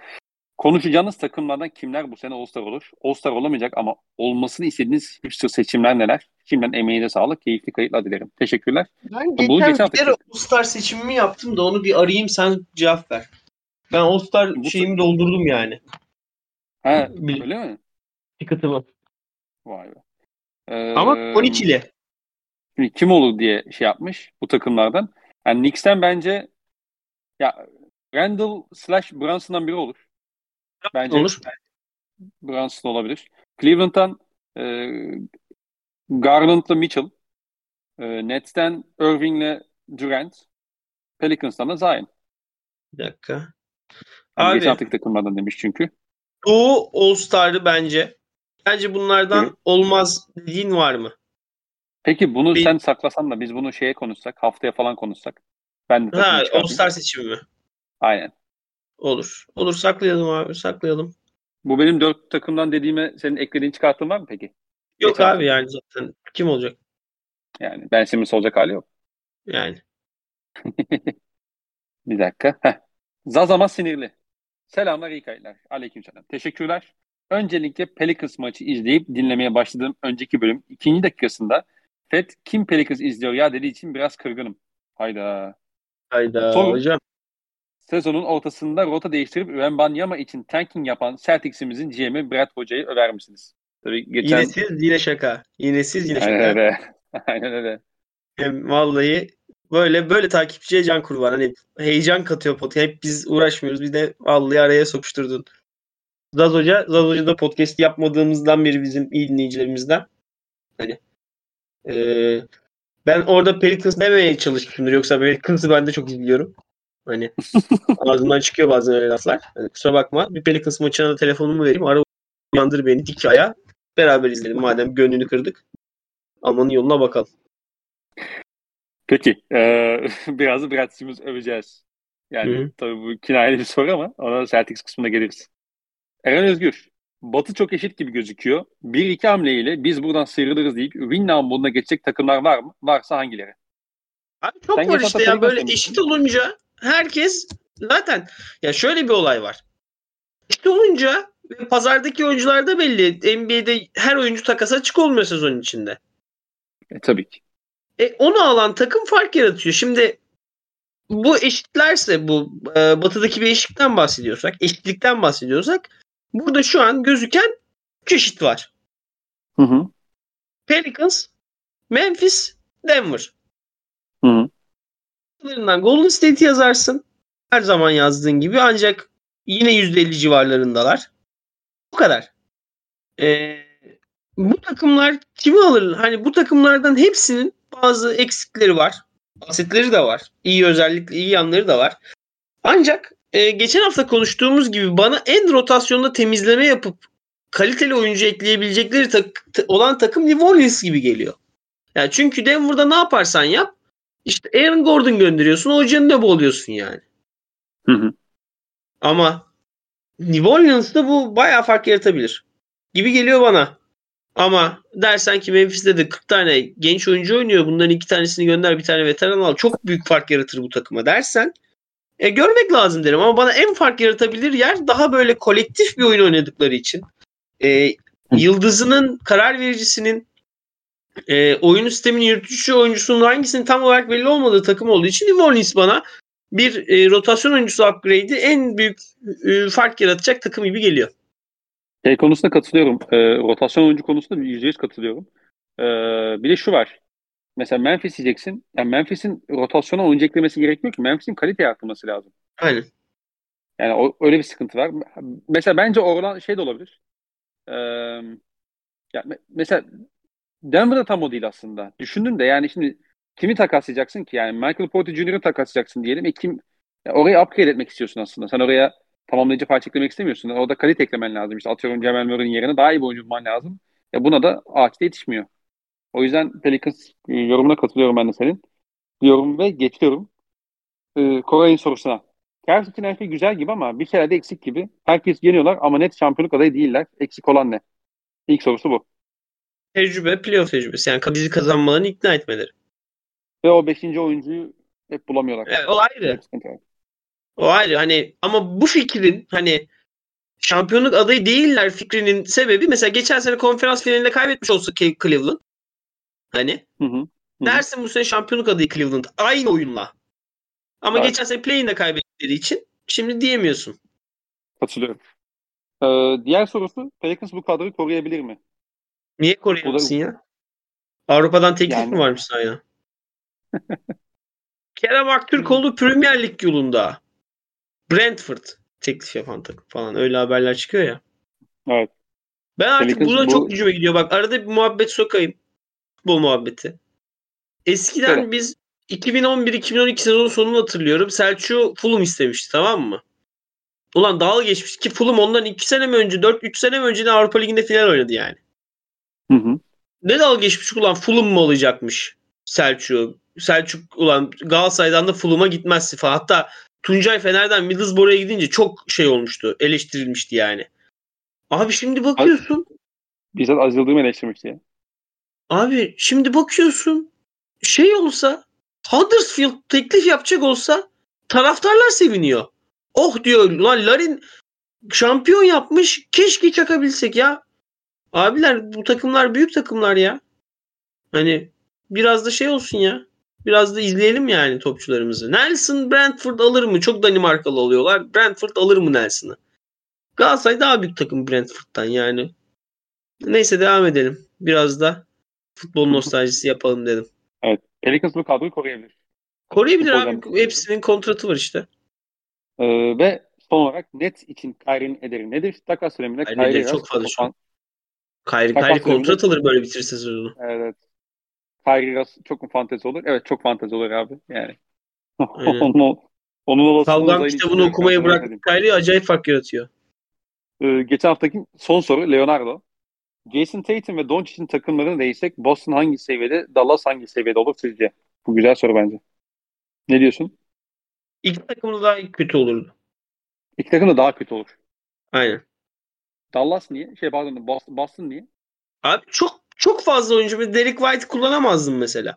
Konuşacağınız takımlardan kimler bu sene All-Star olur? All-Star olamayacak ama olmasını istediğiniz hipster seçimler neler? Şimdiden emeğinize sağlık. Keyifli kayıtlar dilerim. Teşekkürler. Ben Bunu geçen, geçen bir kere All-Star seçimimi yaptım da onu bir arayayım sen cevap ver. Ben All-Star Bu- şeyimi doldurdum yani. Ha, Bil- öyle mi? Ticket'ımı. Vay be. Ee, Ama 12'li. Şimdi kim olur diye şey yapmış bu takımlardan. Yani Knicks'ten bence ya Randall slash Brunson'dan biri olur. Bence Olur. Brunson olabilir. Cleveland'dan e, Garland'la Mitchell. E, Nets'ten Irving'le Durant. Pelicans'tan da Zion. Bir dakika. Yani Abi geçen haftaki takımlardan demiş çünkü. Doğu All-Star'ı bence. Bence bunlardan Evet. olmaz dediğin var mı? Peki bunu Bir- sen saklasan da biz bunu şeye konuşsak, haftaya falan konuşsak. Ben de Ha, çıkartayım. All-Star seçimi mi? Aynen. Olur. Olur saklayalım abi saklayalım. Bu benim dört takımdan dediğime senin eklediğin çıkarttığın var mı peki? Yok Geçen abi hafta. yani zaten kim olacak? Yani Ben Simmons olacak hali yok. Yani. [laughs] Bir dakika. Heh. Zazama sinirli. Selamlar iyi kayıtlar. Aleykümselam. Teşekkürler. Öncelikle Pelicans maçı izleyip dinlemeye başladığım önceki bölüm ikinci dakikasında Fed kim Pelicans izliyor ya dediği için biraz kırgınım. Hayda. Hayda Sorun. hocam. Sezonun ortasında rota değiştirip Wembanyama için tanking yapan Celtics'imizin GM'i Brad Hoca'yı över misiniz? Tabii geçen... Yine siz yine şaka. Yine siz yine şaka. [laughs] Aynen öyle. Aynen öyle. Hem vallahi böyle böyle takipçiye can kurban. Hani heyecan katıyor pot. Hep biz uğraşmıyoruz. Bir de vallahi araya sokuşturdun. Zaz Hoca, Zaz Hoca da podcast yapmadığımızdan beri bizim iyi dinleyicilerimizden. Hani eee, ben orada Pelicans demeye çalışmışımdır. Yoksa Pelicans'ı ben de çok izliyorum. Hani [laughs] ağzımdan çıkıyor bazen öyle laflar. Hani kusura bakma. Bir Pelicans maçına da telefonumu vereyim. Ara uyandır beni dik aya. Beraber izleyelim madem gönlünü kırdık. Amanın yoluna bakalım. Peki. eee, [laughs] biraz da Brad Simmons öveceğiz. Yani Hı hı. tabii bu kinayeli bir soru ama ona Celtics kısmına geliriz. Eren Özgür. Batı çok eşit gibi gözüküyor. Bir iki hamleyle biz buradan sıyrılırız deyip win moduna geçecek takımlar var mı? Varsa hangileri? Abi çok Sen var işte hafta ya Pelicans böyle eşit olunca herkes zaten ya şöyle bir olay var. Eşit olunca ve pazardaki oyuncular da belli. NBA'de her oyuncu takasa açık olmuyor sezon içinde. E, tabii ki. E, onu alan takım fark yaratıyor. Şimdi bu eşitlerse bu e, batıdaki bir eşitlikten bahsediyorsak, eşitlikten bahsediyorsak burada şu an gözüken 3 eşit var. Hı hı. Pelicans, Memphis, Denver. Hı hı. Golden State yazarsın. Her zaman yazdığın gibi ancak yine %50 civarlarındalar. Bu kadar. Ee, bu takımlar kimi alır? Hani bu takımlardan hepsinin bazı eksikleri var. Asetleri de var. İyi özellikle iyi yanları da var. Ancak e, geçen hafta konuştuğumuz gibi bana en rotasyonda temizleme yapıp kaliteli oyuncu ekleyebilecekleri tak- olan takım New Orleans gibi geliyor. Yani çünkü Denver'da ne yaparsan yap işte Aaron Gordon gönderiyorsun. Hocanın ne boğuluyorsun yani. Hı hı. Ama New Orleans'ta bu bayağı fark yaratabilir. Gibi geliyor bana. Ama dersen ki Memphis'te de 40 tane genç oyuncu oynuyor. Bunların iki tanesini gönder bir tane veteran al. Çok büyük fark yaratır bu takıma dersen e, görmek lazım derim. Ama bana en fark yaratabilir yer daha böyle kolektif bir oyun oynadıkları için. E, yıldızının, karar vericisinin e, oyun sisteminin yürütücü oyuncusunun hangisinin tam olarak belli olmadığı takım olduğu için Orleans bana bir e, rotasyon oyuncusu upgrade'i en büyük e, fark yaratacak takım gibi geliyor. Şey konusunda katılıyorum. Ee, rotasyon oyuncu konusunda %100 katılıyorum. Ee, bir de şu var. Mesela Memphis diyeceksin. Yani Memphis'in rotasyona oyuncu eklemesi gerekmiyor ki. Memphis'in kalite arttırması lazım. Aynen. Yani o, öyle bir sıkıntı var. Mesela bence oradan şey de olabilir. Ee, ya me- mesela Denver'da tam o değil aslında. Düşündün de yani şimdi kimi takaslayacaksın ki? Yani Michael Porter Jr.'ı takaslayacaksın diyelim. E kim ya orayı upgrade etmek istiyorsun aslında. Sen oraya tamamlayıcı parça eklemek istemiyorsun. Orada kalite eklemen lazım. İşte atıyorum Jamal Murray'nin yerine daha iyi bir oyuncu bulman lazım. Ya buna da ağaçta yetişmiyor. O yüzden Pelicans e, yorumuna katılıyorum ben de senin. Diyorum ve geçiyorum. Ee, Koray'ın sorusuna. Cavs için her şey güzel gibi ama bir kere de eksik gibi. Herkes yeniyorlar ama net şampiyonluk adayı değiller. Eksik olan ne? İlk sorusu bu. Tecrübe, playoff tecrübesi. Yani bizi kazanmalarını ikna etmeleri. Ve o beşinci oyuncuyu hep bulamıyorlar. Evet, o ayrı. Var. O ayrı. Hani ama bu fikrin hani şampiyonluk adayı değiller fikrinin sebebi mesela geçen sene konferans finalinde kaybetmiş olsa Cleveland. Hani Hı hı. Hı dersin bu sene şampiyonluk adayı Cleveland. Aynı oyunla. Ama Evet. geçen sene play-in'de kaybettikleri için şimdi diyemiyorsun. Katılıyorum. Ee, diğer sorusu Pelicans bu kadroyu koruyabilir mi? Niye koruyamasın O da- ya? Avrupa'dan teklif Yani- mi varmış sahaya? [laughs] Kerem Aktürkoğlu Premier Lig yolunda. Brentford teklif yapan takım falan. Öyle haberler çıkıyor ya. Evet. Ben artık Pelicans buna bu- çok gücüme gidiyor. Bak arada bir muhabbet sokayım. Bu muhabbeti. Eskiden Söyle. biz 2011-2012 sezonu sonunu hatırlıyorum. Selçuk Fulham istemişti tamam mı? Ulan dalga geçmişti ki Fulham ondan 2 sene mi önce 4-3 sene mi önce de Avrupa Ligi'nde final oynadı yani. Hı hı. Ne dalga geçmiş ulan Fulham mı olacakmış Selçuk? Selçuk ulan Galatasaray'dan da Fulham'a gitmezsi falan. Hatta Tuncay Fener'den Middlesbrough'a gidince çok şey olmuştu. Eleştirilmişti yani. Abi şimdi bakıyorsun. Bizzat Aziz Yıldırım eleştirmişti ya. Abi şimdi bakıyorsun. Şey olsa Huddersfield teklif yapacak olsa taraftarlar seviniyor. Oh diyor lan Larin şampiyon yapmış. Keşke çakabilsek ya. Abiler bu takımlar büyük takımlar ya. Hani biraz da şey olsun ya. Biraz da izleyelim yani topçularımızı. Nelson Brentford alır mı? Çok Danimarkalı oluyorlar. Brentford alır mı Nelson'ı? Galatasaray daha büyük takım Brentford'dan yani. Neyse devam edelim. Biraz da futbol nostaljisi yapalım dedim. Pelicans bu kadroyu koruyabilir. Koruyabilir Futboldan- abi. Hepsinin kontratı var işte. Ee, ve son olarak net için Kyrie'nin ederi nedir? Takas döneminde Kyrie'nin ederi Kyrie çok fazla şu an. Kyrie döneminde- kontrat alır böyle bitirirse sezonu. Evet. Russ çok mu fantezi olur? Evet çok fantezi olur abi. Yani. [laughs] Onun, onun olasılığı uzayın kitabını okumayı Ben sana bırak. söyleyeyim. Kyrie acayip fark yaratıyor. Ee, geçen haftaki son soru Leonardo. Jason Tatum ve Doncic'in takımlarını değişsek Boston hangi seviyede, Dallas hangi seviyede olur sizce? Bu güzel soru bence. Ne diyorsun? İki takımda daha kötü olurdu. İki takım da daha kötü olur. Aynen. Dallas niye? Şey pardon Boston, Boston niye? Abi çok çok fazla oyuncu. Bir Derek White kullanamazdım mesela.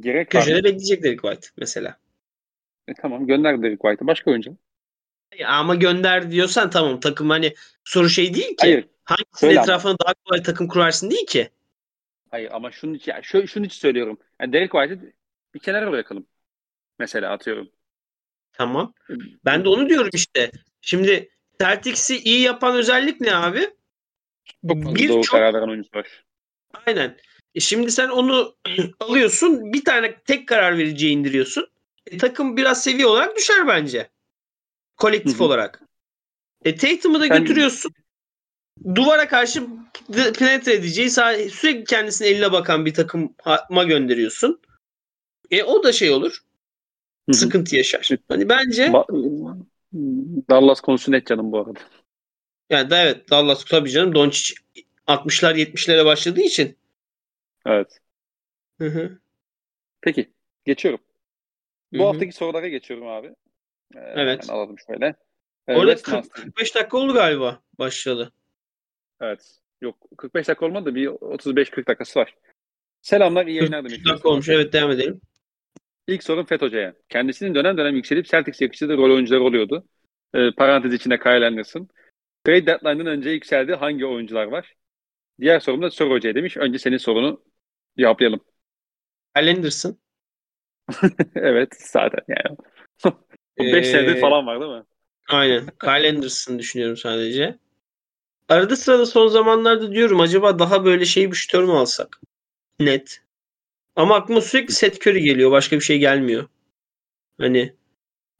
Gerek var. Köşede bekleyecek Derek White mesela. E, tamam gönder Derek White'ı. Başka oyuncu. Ya ama gönder diyorsan tamam takım hani soru şey değil ki. Hayır. Hangisinin Söyle ama. etrafına daha kolay takım kurarsın değil ki. Hayır ama şunun için, yani şu, şunun için söylüyorum. Yani Derek White'ı bir kenara bırakalım. Mesela atıyorum. Tamam. Ben de onu diyorum işte. Şimdi Celtics'i iyi yapan özellik ne abi? Bir Doğru çok karar veren oyuncu var. Aynen. E şimdi sen onu [clears throat] alıyorsun, bir tane tek karar vericiye indiriyorsun. E, takım biraz seviye olarak düşer bence. Kolektif olarak. E Tatum'u da götürüyorsun. Duvara karşı penetre edeceği sürekli kendisine eline bakan bir takıma gönderiyorsun. E o da şey olur. Sıkıntı yaşar. Hani bence Ba- Dallas konusu net canım bu arada. yani da evet Dallas tabii canım Doncic 60'lar 70'lere başladığı için. Evet. Hı hı. Peki. Geçiyorum. Bu Hı hı. haftaki sorulara geçiyorum abi. Ee, Evet. alalım şöyle. Ee, Orada West 40, 45 dakika oldu galiba başladı. Evet. Yok 45 dakika olmadı bir 35-40 dakikası var. Selamlar iyi yayınlar 40 demiş. dakika olmuş. Evet devam edelim. İlk sorum Fet Hoca'ya. Kendisinin dönem dönem yükselip Celtics yakıştığı rol oyuncuları oluyordu. Ee, parantez içinde Kyle Anderson. Trade deadline'dan önce yükseldiği hangi oyuncular var? Diğer sorum da Sor Hoca'ya demiş. Önce senin sorunu cevaplayalım. Kyle Anderson. [laughs] evet zaten yani. [laughs] 5 Ee, senedir falan var değil mi? Aynen. Kyle Anderson düşünüyorum sadece. Arada sırada son zamanlarda diyorum acaba daha böyle şey bir şütör mü alsak? Net. Ama aklıma sürekli Seth Curry geliyor. Başka bir şey gelmiyor. Hani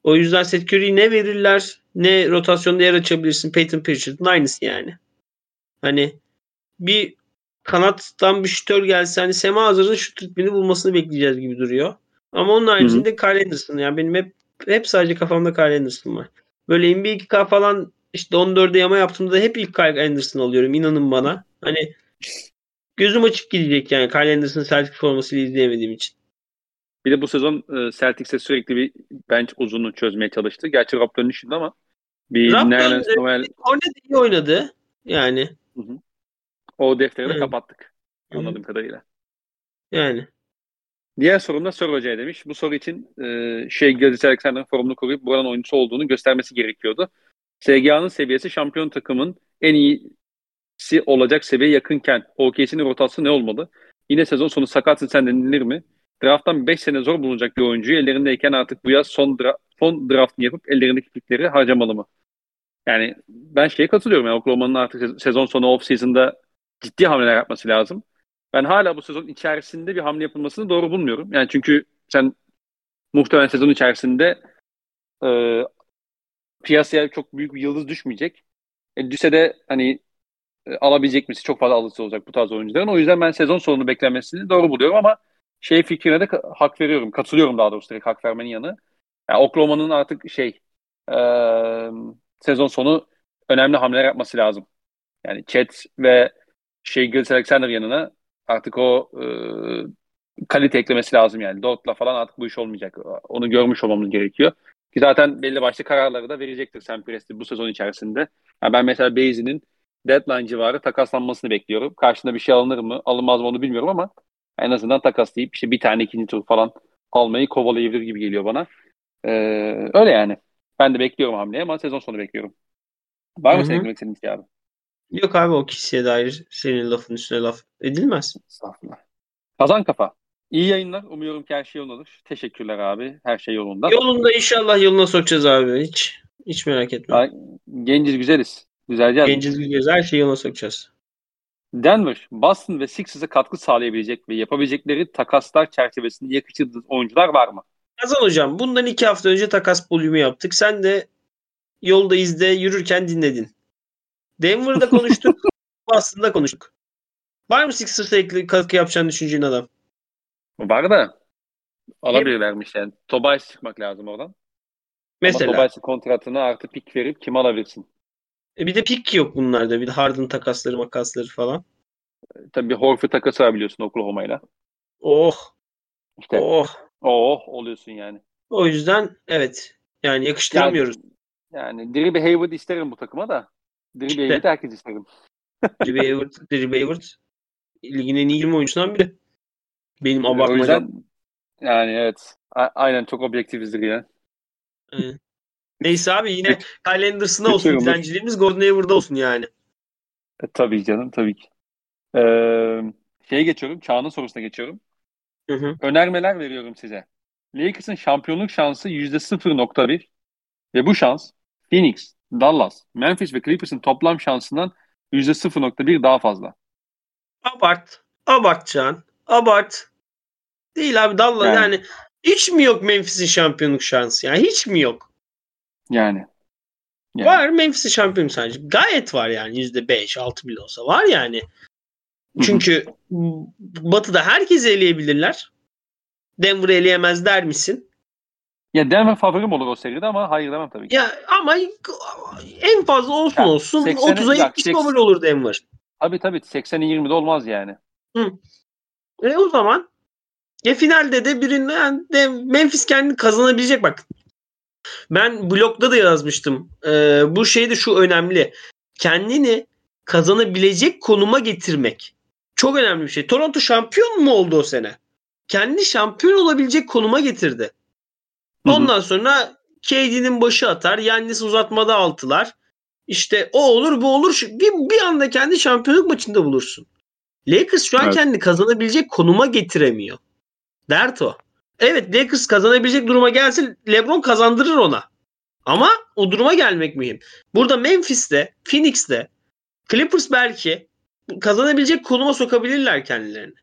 o yüzden Seth Curry'yi ne verirler ne rotasyonda yer açabilirsin. Peyton Pritchard'ın aynısı yani. Hani bir kanattan bir şütör gelse hani Sema Hazır'ın şut ritmini bulmasını bekleyeceğiz gibi duruyor. Ama onun haricinde Kyle Anderson. Yani benim hep hep sadece kafamda Kyle Anderson var. Böyle NBA 2K falan işte 14'e yama yaptığımda hep ilk Kyle Anderson alıyorum. İnanın bana. Hani gözüm açık gidecek yani Kyle Anderson Celtic formasıyla izleyemediğim için. Bir de bu sezon e, Celtics'e sürekli bir bench uzunluğu çözmeye çalıştı. Gerçi Raptor'un dışında ama bir Raptor, Nerlens Noel Hornet iyi oynadı. Yani. O defteri de Evet. kapattık. Anladığım kadarıyla. Yani. Diğer sorum da Sör Hoca'ya demiş. Bu soru için e, şey Gilgis Alexander'ın formunu koruyup buranın oyuncusu olduğunu göstermesi gerekiyordu. SGA'nın seviyesi şampiyon takımın en iyisi olacak seviyeye yakınken OKC'nin rotası ne olmalı? Yine sezon sonu sakatsın sen denilir mi? Draft'tan 5 sene zor bulunacak bir oyuncuyu ellerindeyken artık bu yaz son, dra- son draftını yapıp ellerindeki pikleri harcamalı mı? Yani ben şeye katılıyorum. Yani Oklahoma'nın artık se- sezon sonu off-season'da ciddi hamleler yapması lazım. Ben hala bu sezon içerisinde bir hamle yapılmasını doğru bulmuyorum. Yani çünkü sen muhtemelen sezon içerisinde e, piyasaya çok büyük bir yıldız düşmeyecek. E, düşse de hani e, alabilecek misin? Çok fazla alısı olacak bu tarz oyuncuların. O yüzden ben sezon sonunu beklemesini doğru buluyorum ama şey fikrine de hak veriyorum. Katılıyorum daha doğrusu direkt hak vermenin yanı. Yani Oklahoma'nın artık şey e, sezon sonu önemli hamleler yapması lazım. Yani Chet ve şey Gilles Alexander yanına artık o e, kalite eklemesi lazım yani. Dort'la falan artık bu iş olmayacak. Onu görmüş olmamız gerekiyor. Ki zaten belli başlı kararları da verecektir Sam Presti bu sezon içerisinde. Yani ben mesela Beyzi'nin deadline civarı takaslanmasını bekliyorum. Karşında bir şey alınır mı, alınmaz mı onu bilmiyorum ama en azından takaslayıp işte bir tane ikinci tur falan almayı kovalayabilir gibi geliyor bana. Ee, öyle yani. Ben de bekliyorum hamleyi ama sezon sonu bekliyorum. Var mı senin eklemek istediğin şey abi? Yok abi o kişiye dair senin lafın üstüne laf edilmez. Estağfurullah. Kazan kafa. İyi yayınlar. Umuyorum ki her şey yolundadır. Teşekkürler abi. Her şey yolunda. Yolunda inşallah yoluna sokacağız abi. Hiç hiç merak etme. Ay, genciz güzeliz. Güzelce. Genciz güzeliz. Her şeyi yoluna sokacağız. Denver, Boston ve Sixers'a katkı sağlayabilecek ve yapabilecekleri takaslar çerçevesinde yakışıklı oyuncular var mı? Kazan hocam bundan iki hafta önce takas volümü yaptık. Sen de yolda izde yürürken dinledin. Denver'da konuştuk. [laughs] Boston'da konuştuk. Var mı Sixers'a ekli katkı yapacağını düşüneceğin adam? Var da alabilir vermiş yani. Tobias çıkmak lazım oradan. Mesela. Ama Tobias'ın kontratını artı pik verip kim alabilirsin? E bir de pik yok bunlarda. Bir de Harden takasları makasları falan. Tabii bir Horford takası var biliyorsun Oklahoma'yla. Oh. İşte Oh. oh oluyorsun yani. O yüzden evet. Yani yakıştıramıyoruz. Yani, yani Dribe Hayward isterim bu takıma da. İşte. [laughs] Hayward herkes isterim. Dribe Hayward, Dribe Hayward ligin en iyi 20 oyuncusundan biri. Benim abartmacam. yüzden yani evet. A- aynen çok objektifizdir ya. Neyse abi yine Kyle Anderson'a olsun dilenciliğimiz Gordon Hayward'a olsun yani. E, tabii canım tabii ki. Ee, şeye geçiyorum. Çağan'ın sorusuna geçiyorum. Hı hı. Önermeler veriyorum size. Lakers'ın şampiyonluk şansı %0.1 ve bu şans Phoenix, Dallas, Memphis ve Clippers'ın toplam şansından %0.1 daha fazla. Abart. Abart Can. Abart. Değil abi Dallas Yani. yani. hiç mi yok Memphis'in şampiyonluk şansı? Yani hiç mi yok? Yani. yani. Var Memphis'in şampiyonluk şansı. Gayet var yani. %5, 6 bile olsa. Var yani. Çünkü Batı'da herkesi eleyebilirler. Denver'ı eleyemez der misin? Ya Denver favorim olur o seride ama hayır demem tabii ki. Ya ama en fazla olsun Ya, olsun 80'e 30'a bak, 70 seks- favor olur Denver. Tabii tabii 80'e 20'de olmaz yani. E o zaman ya finalde de birinin yani de Memphis kendini kazanabilecek bak. Ben blogda da yazmıştım. Ee, bu şey de şu önemli. Kendini kazanabilecek konuma getirmek. Çok önemli bir şey. Toronto şampiyon mu oldu o sene? Kendini şampiyon olabilecek konuma getirdi. Ondan sonra KD'nin başı atar. Yannis uzatmada altılar. İşte o olur bu olur. Bir, bir anda kendi şampiyonluk maçında bulursun. Lakers şu an Evet. kendini kazanabilecek konuma getiremiyor. Dert o. Evet Lakers kazanabilecek duruma gelse LeBron kazandırır ona. Ama o duruma gelmek mühim. Burada Memphis'te, Phoenix'te, Clippers belki kazanabilecek konuma sokabilirler kendilerini.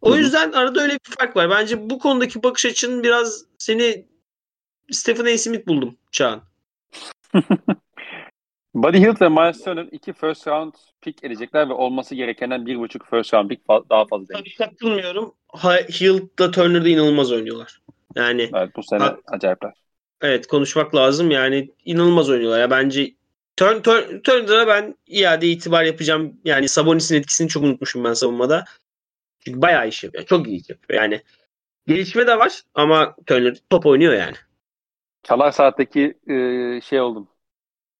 O Hı hı. yüzden arada öyle bir fark var. Bence bu konudaki bakış açının biraz seni Stephen A. Smith buldum Çağan. [laughs] Buddy Hield ve Miles Turner iki first round pick edecekler ve olması gerekenden bir buçuk first round pick fa- daha fazla Tabii demiş. katılmıyorum. Hield'la Turner'da inanılmaz oynuyorlar. Yani Evet bu sene Ha- acayipler. evet konuşmak lazım. Yani inanılmaz oynuyorlar. Ya bence Turn, Turn, Turner'a ben iade itibar yapacağım. Yani Sabonis'in etkisini çok unutmuşum ben savunmada. Çünkü bayağı iş yapıyor. Çok iyi iş yapıyor. Yani gelişme de var ama Turner top oynuyor yani. Çalar Saat'teki e, şey oldum.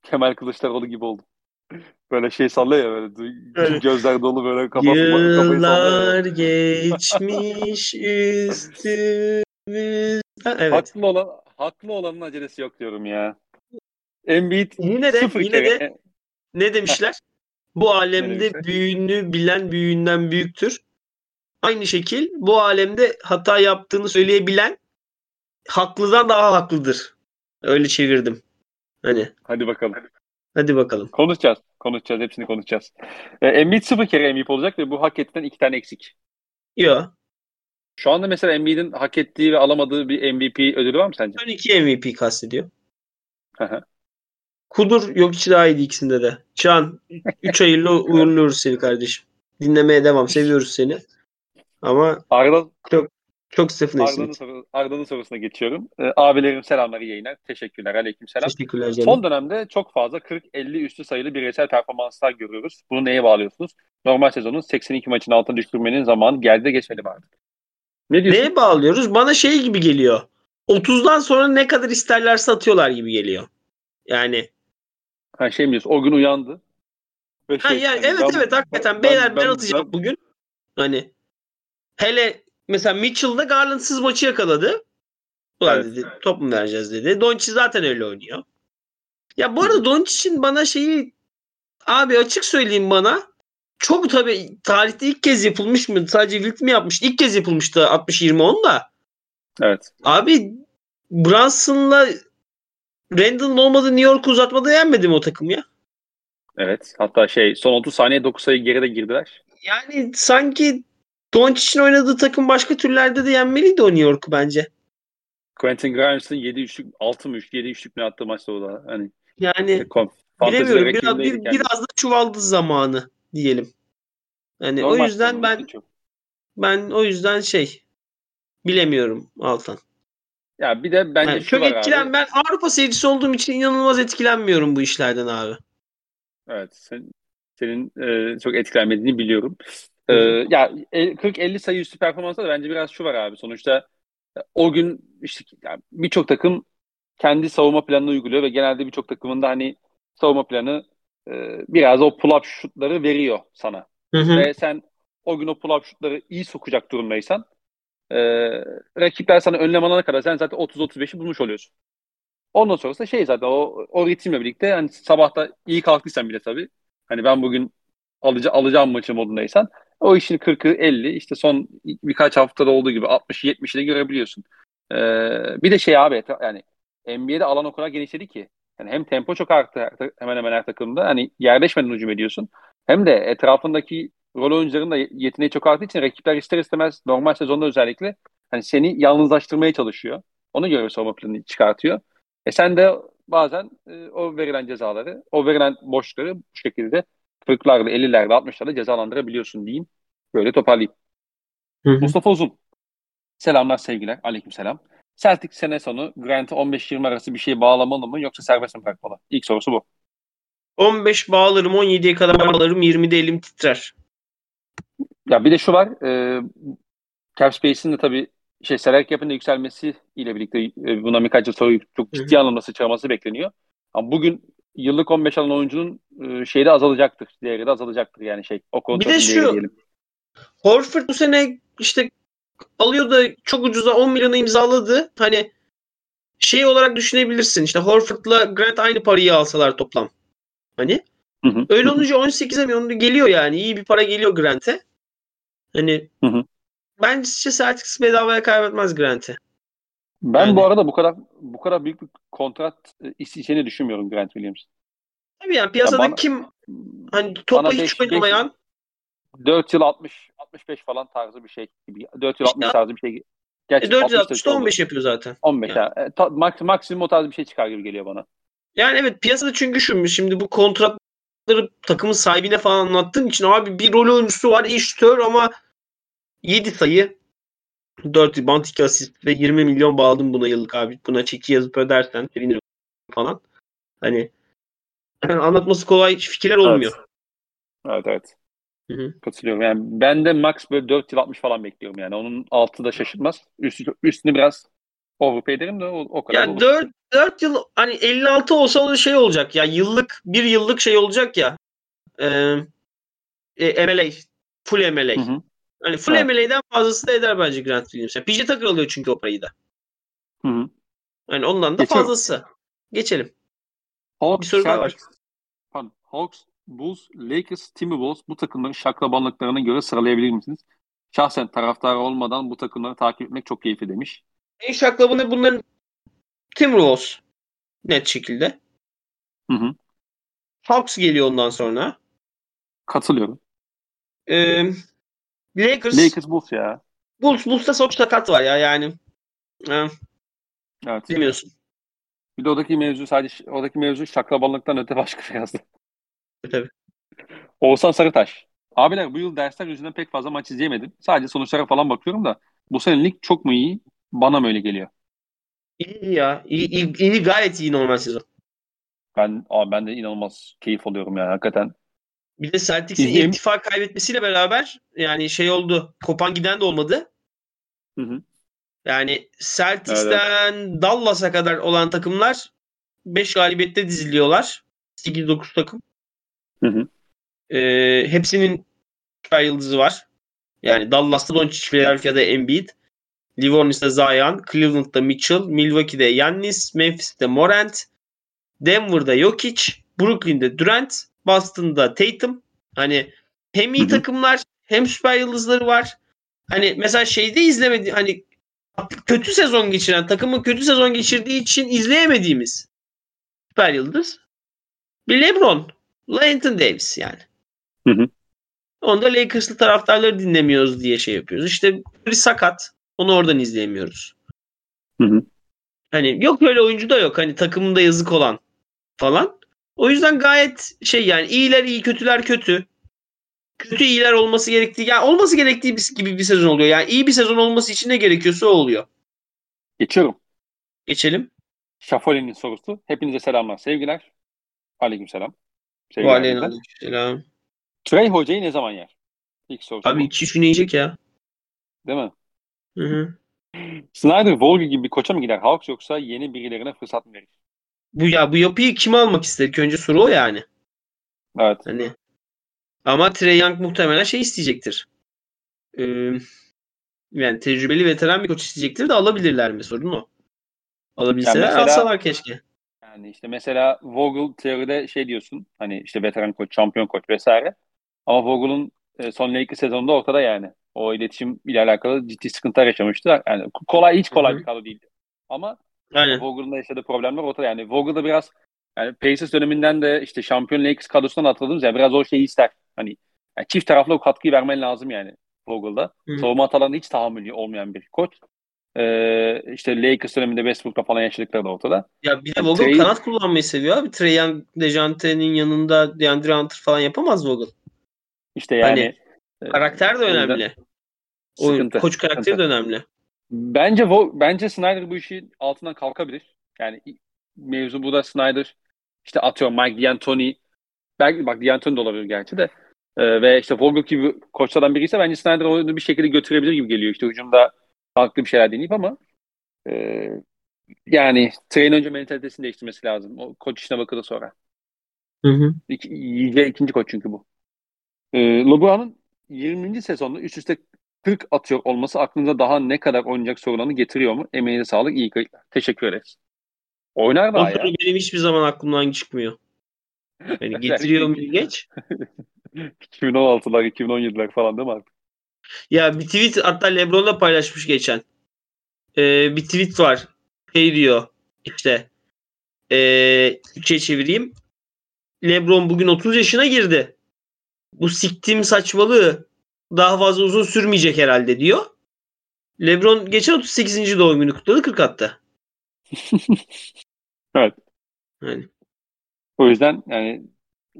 Kemal Kılıçdaroğlu gibi oldum. [laughs] Böyle şey sallıyor ya böyle Evet. [laughs] gözler dolu böyle kafası. Yıllar [laughs] geçmiş üstümüzden. Evet. Haklı olan haklı olanın acelesi yok diyorum ya. Embiid Yine de sıfır yine kere. de ne demişler? Bu alemde büyüğünü bilen büyüğünden büyüktür. Aynı şekil bu alemde hata yaptığını söyleyebilen haklıdan daha haklıdır. Öyle çevirdim. Hani Hadi bakalım. hadi bakalım. Konuşacağız. Konuşacağız. Hepsini konuşacağız. E, Embiid sıfır kere MVP olacak ve bu hak ettiğinden iki tane eksik. Yo. Şu anda mesela Embiid'in hak ettiği ve alamadığı bir MVP ödülü var mı sence? Son iki MVP kastediyor. Kudur yok içi daha iyiydi ikisinde de. Can 3 hayırlı uğurluyoruz seni kardeşim. Dinlemeye devam. Seviyoruz seni. Ama Arda, çok Stephen A. Arda'nın, soru, Arda'nın sorusuna geçiyorum. Ee, abilerim selamları yayınlar. Teşekkürler. Aleyküm selam. Teşekkürler canım. Son dönemde çok fazla 40-50 üstü sayılı bireysel performanslar görüyoruz. Bunu neye bağlıyorsunuz? Normal sezonun 82 maçın altına düşürmenin zamanı geldi de geçmedi mi artık? Ne diyorsun? Neye bağlıyoruz? Bana şey gibi geliyor. 30'dan sonra ne kadar isterlerse atıyorlar gibi geliyor. Yani Ha, şey mi diyorsun? O gün uyandı. Ve ha şey, yani hani evet ben- evet hakikaten ben- beyler ben, ben- atacağım ben- bugün. Hani hele mesela Mitchell'da Garland'sız maçı yakaladı. Ulan Evet. dedi top mu vereceğiz dedi. Doncic zaten öyle oynuyor. Ya bu arada Doncic'in bana şeyi abi açık söyleyeyim bana çok tabii tarihte ilk kez yapılmış mı? Sadece Wilt mi yapmış? İlk kez yapılmıştı 60-20-10 da. Evet. Abi Brunson'la Randall'ın olmadığı New York uzatmada yenmedi mi o takım ya? Evet. Hatta şey son 30 saniye 9 sayı geride girdiler. Yani sanki Doncic'in oynadığı takım başka türlerde de yenmeliydi o New York'u bence. Quentin Grimes'ın 7 üçlük 6 mı 3 7 üçlük mü attığı maçta o da. Hani Yani fantezi bilemiyorum. Biraz, bir, kendisi. biraz da çuvaldı zamanı diyelim. Yani o yüzden ben çok. ben o yüzden şey bilemiyorum Altan. Ya bir de bence Yani çok etkilen abi. ben Avrupa seyircisi olduğum için inanılmaz etkilenmiyorum bu işlerden abi. Evet. Sen, senin e, çok etkilenmediğini biliyorum. E, hı. ya el- 40-50 sayı üstü performansta da bence biraz şu var abi. Sonuçta e, o gün işte yani birçok takım kendi savunma planını uyguluyor ve genelde birçok takımın da hani savunma planı e, biraz o pull-up şutları veriyor sana. Hı hı. Ve sen o gün o pull-up şutları iyi sokacak durumdaysan e, rakipler sana önlem alana kadar sen zaten 30-35'i bulmuş oluyorsun. Ondan sonrası da şey zaten o, o ritimle birlikte hani sabahta iyi kalktıysan bile tabii hani ben bugün alıca, alacağım maçı modundaysan o işin 40'ı 50 işte son birkaç haftada olduğu gibi 60'ı 70'i de görebiliyorsun. E, bir de şey abi yani NBA'de alan o kadar genişledi ki yani hem tempo çok arttı hemen hemen her takımda hani yerleşmeden hücum ediyorsun hem de etrafındaki rol oyuncuların da yeteneği çok arttığı için rakipler ister istemez normal sezonda özellikle hani seni yalnızlaştırmaya çalışıyor. Ona göre savunma planı çıkartıyor. E sen de bazen e, o verilen cezaları, o verilen boşlukları bu şekilde 40'larda, 50'lerde, 60'larda cezalandırabiliyorsun diyeyim. Böyle toparlayayım. Hı hı. Mustafa Uzun. Selamlar, sevgiler. Aleykümselam. Celtic sene sonu Grant'ı 15-20 arası bir şey bağlamalı mı yoksa serbest mi bırakmalı? İlk sorusu bu. 15 bağlarım 17'ye kadar bağlarım 20'de elim titrer. Ya bir de şu var. E, cap space'in de tabii şey cap'in de yükselmesi ile birlikte e, buna birkaç yıl sonra çok ciddi anlamda sıçraması bekleniyor. Ama bugün yıllık 15 alan oyuncunun e, şeyi de azalacaktır. Değeri de azalacaktır yani şey. O kontratın şu- değeri diyelim. Horford bu sene işte alıyor da çok ucuza 10 milyona imzaladı. Hani şey olarak düşünebilirsin. İşte Horford'la Grant aynı parayı alsalar toplam. Hani Hı hı. öyle olunca 18'e mi onu geliyor yani. İyi bir para geliyor Grant'e. Hani Hı hı. bence Celtics bedavaya kaybetmez Grant'i. Ben Yani- bu arada bu kadar bu kadar büyük bir kontrat e, isteyeceğini düşünmüyorum Grant Williams. Tabii yani piyasada bana- kim hani topa hiç beş- oynamayan 4 yıl 60 65 falan tarzı bir şey gibi. 4 yıl İşte- 60 tarzı bir şey. e, Gerçi 4 60 da 60'da çok olur. 15 yapıyor zaten. 15 Yani. ha. E, ta- mak- maksimum o tarz bir şey çıkar gibi geliyor bana. Yani evet piyasada çünkü şu şimdi bu kontratları takımın sahibine falan anlattığın için abi bir rol oyuncusu var eşitör ama 7 sayı 4 rebound 2 asist ve 20 milyon bağladım buna yıllık abi. Buna çeki yazıp ödersen sevinirim falan. Hani [clears throat] anlatması kolay fikirler olmuyor. Evet evet. Hı hı. Katılıyorum. Yani ben de max böyle 4 yıl 60 falan bekliyorum yani. Onun altı da şaşırtmaz. Üstü, üstünü biraz overpay ederim de o, o kadar Ya olur. 4 4 yıl hani 56 olsa o şey olacak ya yıllık bir yıllık şey olacak ya. Ee, e, MLA full MLA. Hı hı. Hani full Evet. MLA'den fazlası da eder bence Grant Williams. Yani PJ Tucker alıyor çünkü o parayı da. Hı hı. Yani ondan da Geçelim. fazlası. Geçelim. Hawks, Bir soru daha var. Celtics, pardon, Hawks, Bulls, Lakers, Timberwolves bu takımların şaklabanlıklarına göre sıralayabilir misiniz? Şahsen taraftar olmadan bu takımları takip etmek çok keyifli demiş. En şaklabını bunların Timberwolves net şekilde. Hı hı. Hawks geliyor ondan sonra. Katılıyorum. Ee, Lakers, Lakers Bulls ya. Bulls, Bulls'ta çok sakat var ya yani. Ee, Evet. bilmiyorsun. Bir de oradaki mevzu sadece oradaki mevzu şaklabanlıktan öte başka birazdı. Tabii. Oğuzhan Sarıtaş. Abiler bu yıl dersler yüzünden pek fazla maç izleyemedim. Sadece sonuçlara falan bakıyorum da bu sene lig çok mu iyi? Bana mı öyle geliyor? İyi ya. İyi, iyi, iyi, gayet iyi normal sezon. Ben abi ben de inanılmaz keyif alıyorum yani hakikaten. Bir de Celtics'in İzleyeyim. irtifa kaybetmesiyle beraber yani şey oldu. Kopan giden de olmadı. Hı hı. Yani Celtics'ten Dallas'a kadar olan takımlar 5 galibiyette diziliyorlar. 8-9 takım. Hı hı. Ee, hepsinin süper yıldızı var. Yani Dallas'ta Doncic, Philadelphia'da Embiid, Livornis'te Zion, Cleveland'da Mitchell, Milwaukee'de Giannis, Memphis'te Morant, Denver'da Jokic, Brooklyn'de Durant, Boston'da Tatum. Hani hem iyi takımlar hem süper yıldızları var. Hani mesela şeyde izlemedi hani kötü sezon geçiren takımın kötü sezon geçirdiği için izleyemediğimiz süper yıldız bir LeBron, Anthony Davis yani. Hı hı. Onda Lakers'lı taraftarları dinlemiyoruz diye şey yapıyoruz. İşte biri sakat. Onu oradan izleyemiyoruz. Hı hı. Hani yok öyle oyuncu da yok. Hani takımında yazık olan falan. O yüzden gayet şey yani iyiler iyi kötüler kötü. Kötü iyiler olması gerektiği yani olması gerektiği gibi bir sezon oluyor. Yani iyi bir sezon olması için ne gerekiyorsa o oluyor. Geçiyorum. Geçelim. Şafoli'nin sorusu. Hepinize selamlar, sevgiler. Aleykümselam. Sevgiler. bizden. Aleykümselam. Trey hocayı ne zaman yer? İlk sorusu Abi iki üç gün yiyecek ya. Değil mi? Hı hı. Snyder, Volga gibi bir koça mı gider Hawks yoksa yeni birilerine fırsat mı verir? Bu ya bu yapıyı kim almak ister? Önce soru o yani. Evet. Hani ama Trey Young muhtemelen şey isteyecektir. Ee, yani tecrübeli veteran bir koç isteyecektir de alabilirler mi? Sorun o. Alabilseler Yani mesela- alsalar keşke. Yani işte mesela Vogel teoride şey diyorsun hani işte veteran koç, şampiyon koç vesaire. Ama Vogel'ın e, son Lakers sezonunda ortada yani. O iletişim ile alakalı ciddi sıkıntılar yaşamıştı. Yani kolay hiç kolay bir kadro değildi. Ama Aynen. Vogel'ın da yaşadığı problemler ortada yani. Vogel da biraz yani Pacers döneminden de işte şampiyon Lakers kadrosundan hatırladığımız ya biraz o şeyi ister. Hani yani çift taraflı o katkıyı vermen lazım yani Vogel'da. Hı hı. Savunma hatalarına hiç tahammülü olmayan bir koç. Ee, işte Lakers döneminde Westbrook'la falan yaşadıkları da ortada. Ya bir de Vogel Trey- kanat kullanmayı seviyor abi. Trey Young, Dejante'nin yanında DeAndre Hunter falan yapamaz Vogel. İşte yani Hani e, karakter de yüzden önemli. Oyun, koç karakteri sıkıntı. de önemli. Bence bence Snyder bu işin altından kalkabilir. Yani mevzu bu da Snyder işte atıyor Mike D'Antoni belki bak D'Antoni de olabilir gerçi de Ee, ve işte Vogel gibi koçlardan biriyse bence Snyder onu bir şekilde götürebilir gibi geliyor. İşte hücumda farklı bir şeyler deneyip ama e, yani Trey'in önce mentalitesini değiştirmesi lazım. O koç işine bakılır sonra. Hı hı. İki, ikinci koç çünkü bu. Ee, LeBron'un 20. sezonda üst üste 40 atıyor olması aklınıza daha ne kadar oynayacak sorularını getiriyor mu? Emeğine sağlık, iyi kayıtlar. Teşekkür ederiz. Oynar daha ya. benim hiçbir zaman aklımdan çıkmıyor. [laughs] Yani getiriyor mu geç? [laughs] 2016'lar, 2017'ler falan değil mi artık? Ya bir tweet hatta Lebron'la paylaşmış geçen. Ee, bir tweet var. Şey diyor işte ee, Türkçe çevireyim. Lebron bugün 30 yaşına girdi. Bu siktiğim saçmalığı daha fazla uzun sürmeyecek herhalde diyor. Lebron geçen 38. doğum günü kutladı 40 attı. [laughs] Evet. Yani. O yüzden yani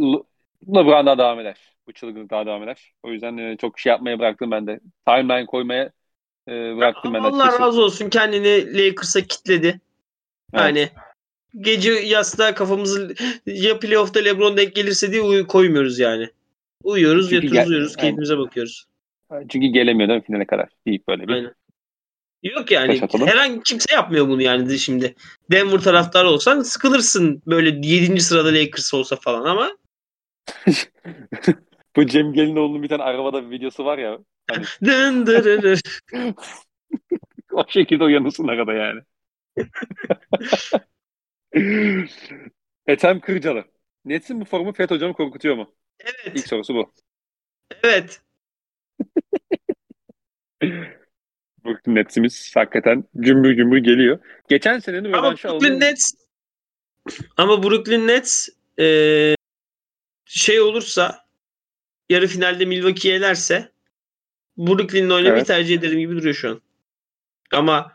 Le- LeBron daha devam eder. Bu çılgınlık daha devam eder. O yüzden e, çok şey yapmaya bıraktım ben de. Timeline koymaya e, bıraktım ben de. Allah razı olsun kendini Lakers'a kitledi. Yani gece yastığa kafamızı ya playoff'ta LeBron denk gelirse diye koymuyoruz yani. Uyuyoruz, Çünkü yatıyoruz, gel- uyuyoruz, yani- keyfimize bakıyoruz. Çünkü gelemiyor değil mi finale kadar deyip böyle bir. Aynen. Yok yani herhangi kimse yapmıyor bunu yani şimdi. Denver taraftarı olsan sıkılırsın böyle 7. sırada Lakers olsa falan ama [laughs] Bu Cem Gelinoğlu'nun bir tane arabada bir videosu var ya. Hani [laughs] dın dırırır. [laughs] o şekilde uyanırsın arada yani. Ethem Kırcalı. Nets'in bu formu Fet hocamı korkutuyor mu? İlk Evet. sorusu bu. Evet. [laughs] Brooklyn Nets'imiz hakikaten gümbür gümbür geliyor. Geçen senenin Ama Brooklyn alınır. Nets ama Brooklyn Nets eee, şey olursa yarı finalde Milwaukee'yi elerse Brooklyn'le oynamayı Evet. tercih ederim gibi duruyor şu an. Ama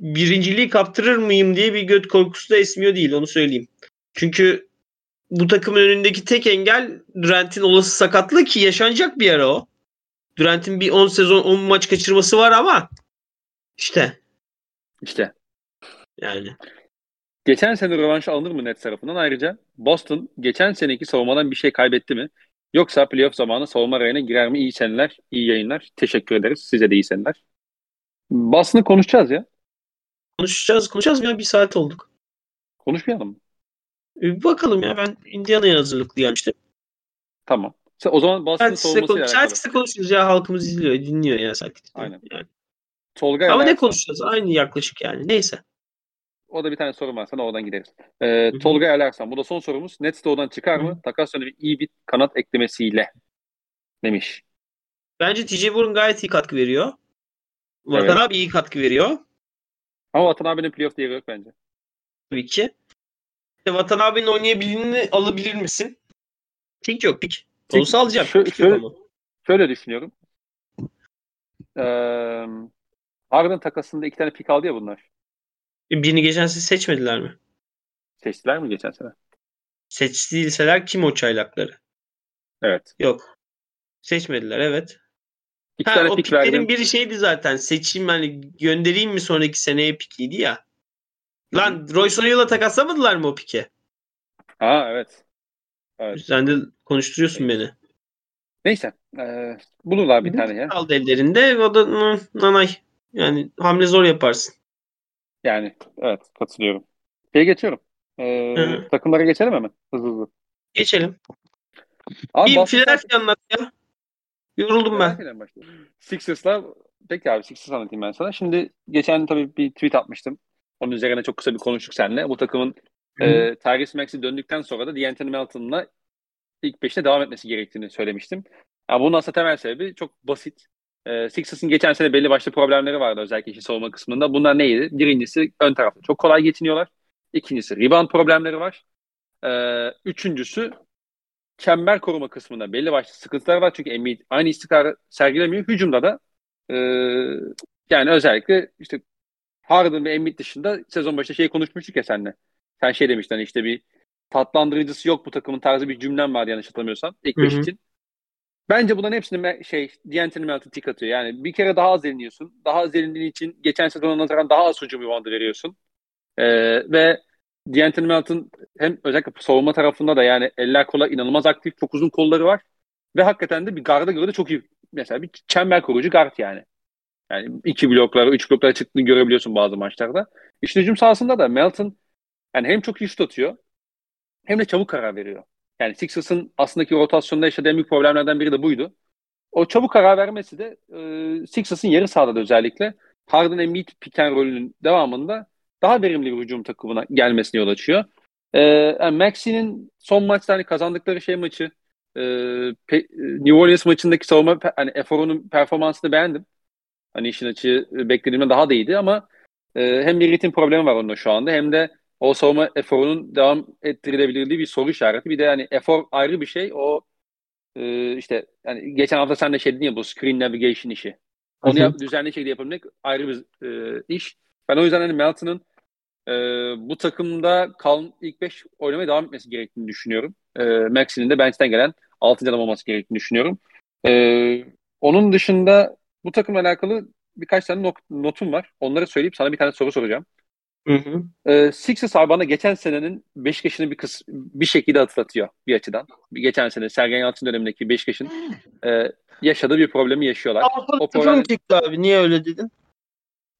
birinciliği kaptırır mıyım diye bir göt korkusu da esmiyor değil onu söyleyeyim. Çünkü bu takımın önündeki tek engel Durant'in olası sakatlığı ki yaşanacak bir ara o. Durant'in bir 10 sezon 10 maç kaçırması var ama işte İşte yani geçen sene rövanş alınır mı Nets tarafından? Ayrıca Boston geçen seneki savunmadan bir şey kaybetti mi? Yoksa playoff zamanı savunma rayına girer mi? İyi seneler, iyi yayınlar. Teşekkür ederiz. Size de iyi seneler. Boston'ı konuşacağız ya. konuşacağız konuşacağız ya bir saat olduk. Konuşmayalım mı? Bir bakalım ya ben Indiana'ya hazırlıklı gelmiştim. Tamam. O zaman Boston'ın savunmasıyla konuş- alakalı. Celtics'te konuşuruz ya halkımız izliyor dinliyor ya Celtics'te. Aynen. Yani. Tolga Ama ne konuşacağız aynı yaklaşık yani neyse. O da bir tane sorum var sana oradan gideriz. Ee, hı. Tolga Elersan. Bu da son sorumuz. Nets de oradan çıkar Hı mı? Takas dönemi iyi bir kanat eklemesiyle demiş. Bence TJ Warren gayet iyi katkı veriyor. Vatan Evet. abi iyi katkı veriyor. Ama Vatan abinin playoff değeri yok bence. Tabii ki. İşte Vatan abinin oynayabildiğini alabilir misin? Pik yok pik. Olsa alacağım. Şö- şöyle-. Şöyle düşünüyorum. Ee, Harden takasında iki tane pik aldı ya bunlar. E, Birini geçen sene seçmediler mi? Seçtiler mi geçen sene? Seçtiyseler kim o çaylakları? Evet. Yok. Seçmediler evet. İki Ha, tane o pik piklerin verdim. biri şeydi zaten. Seçeyim hani göndereyim mi sonraki seneye pikiydi ya. Lan Royce O'Neal'la takaslamadılar mı o pike? Ha evet. Evet. Sen de konuşturuyorsun beni. Neyse. Ee, bulurlar bir Bu tane ya. Kaldı ellerinde. O da nanay. Yani hamle zor yaparsın. Yani evet katılıyorum. Şeye geçiyorum. Ee, Hı. takımlara geçelim hemen. Hızlı hızlı. Geçelim. Abi Bir Philadelphia anlat ya. Yoruldum ben. Sixers'la peki abi Sixers anlatayım ben sana. Şimdi geçen tabii bir tweet atmıştım. Onun üzerine çok kısa bir konuştuk seninle. Bu takımın Hı. e, Tyrese Maxey döndükten sonra da D'Anthony Melton'la ilk beşte devam etmesi gerektiğini söylemiştim. Ya bunun aslında temel sebebi çok basit. E, Sixers'ın geçen sene belli başlı problemleri vardı özellikle işin savunma kısmında. Bunlar neydi? Birincisi ön tarafta çok kolay geçiniyorlar. İkincisi rebound problemleri var. E, üçüncüsü çember koruma kısmında belli başlı sıkıntılar var. Çünkü Embiid aynı istikrarı sergilemiyor. Hücumda da e, yani özellikle işte Harden ve Embiid dışında sezon başında şey konuşmuştuk ya seninle. Sen şey demiştin hani işte bir tatlandırıcısı yok bu takımın tarzı bir cümlem vardı yanlış hatırlamıyorsam. ilk beş için. Bence bunların hepsini şey D'Anthony Melton tik atıyor. Yani bir kere daha az eliniyorsun. Daha az elindiğin için geçen sezona nazaran daha az hücum ribandı veriyorsun. Ee, ve D'Anthony Melton hem özellikle savunma tarafında da yani eller kolay inanılmaz aktif. Çok uzun kolları var. Ve hakikaten de bir garda göre de çok iyi. Mesela bir çember koruyucu guard yani. Yani iki bloklara, üç bloklara çıktığını görebiliyorsun bazı maçlarda. İşin hücum sahasında da Melton yani hem çok iyi şut atıyor hem de çabuk karar veriyor. Yani Sixers'ın aslındaki rotasyonda yaşadığı en büyük problemlerden biri de buydu. O çabuk karar vermesi de e, Sixers'ın yarı sahada da özellikle Harden Embiid pick and roll'ünün devamında daha verimli bir hücum takımına gelmesine yol açıyor. E, yani Maxi'nin son maçta hani kazandıkları şey maçı e, New Orleans maçındaki savunma hani eforunun performansını beğendim. Hani işin açığı e, beklediğimden daha da iyiydi ama e, hem bir ritim problemi var onunla şu anda hem de o savunma eforunun devam ettirilebilirliği bir soru işareti. Bir de yani efor ayrı bir şey. O e, işte yani geçen hafta sen de şey dedin ya bu screen navigation işi. Onu yap, düzenli şekilde yapabilmek ayrı bir e, iş. Ben o yüzden hani Melton'ın e, bu takımda kal ilk 5 oynamaya devam etmesi gerektiğini düşünüyorum. E, Maxi'nin de bench'ten gelen 6. adam olması gerektiğini düşünüyorum. E, onun dışında bu takımla alakalı birkaç tane not- notum var. Onları söyleyip sana bir tane soru soracağım. Hı hı. E, Sixers abi bana geçen senenin Beşiktaş'ını bir kıs bir şekilde hatırlatıyor bir açıdan. Geçen sene Sergen Yalçın dönemindeki Beşiktaş'ın e, yaşadığı bir problemi yaşıyorlar. Avrupa'da O sıfır problem- mı çekti abi? Niye öyle dedin?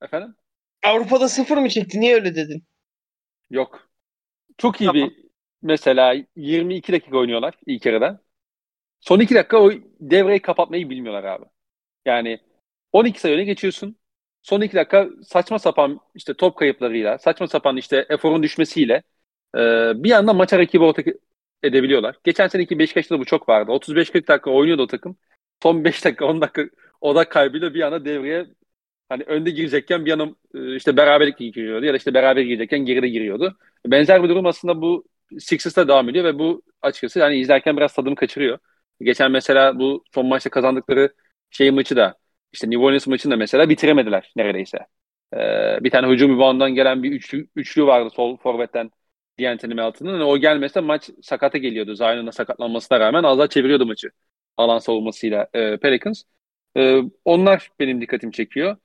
Efendim? Avrupa'da sıfır mı çekti? Niye öyle dedin? Yok. Çok iyi Tamam. bir mesela 22 dakika oynuyorlar ilk yarıda. Son 2 dakika o devreyi kapatmayı bilmiyorlar abi. Yani 12 sayı öne geçiyorsun. Son 2 dakika saçma sapan işte top kayıplarıyla, saçma sapan işte eforun düşmesiyle e, bir anda maça rakibi ortak edebiliyorlar. Geçen seneki Beşiktaş'ta da bu çok vardı. 35-40 dakika oynuyordu o takım. Son 5 dakika 10 dakika odak kaybıyla bir anda devreye hani önde girecekken bir anda e, işte beraberlik giriyordu ya da işte beraber girecekken geride giriyordu. Benzer bir durum aslında bu Sixers'ta devam ediyor ve bu açıkçası hani izlerken biraz tadımı kaçırıyor. Geçen mesela bu son maçta kazandıkları şey maçı da işte New Orleans maçını da mesela bitiremediler neredeyse. Ee, bir tane hücum rebound'dan gelen bir üçlü, üçlü vardı sol forvetten D'Anthony Melton'un. Yani o gelmese maç sakata geliyordu. Zion'un sakatlanmasına rağmen az daha çeviriyordu maçı alan savunmasıyla e, Pelicans. E, onlar benim dikkatimi çekiyor.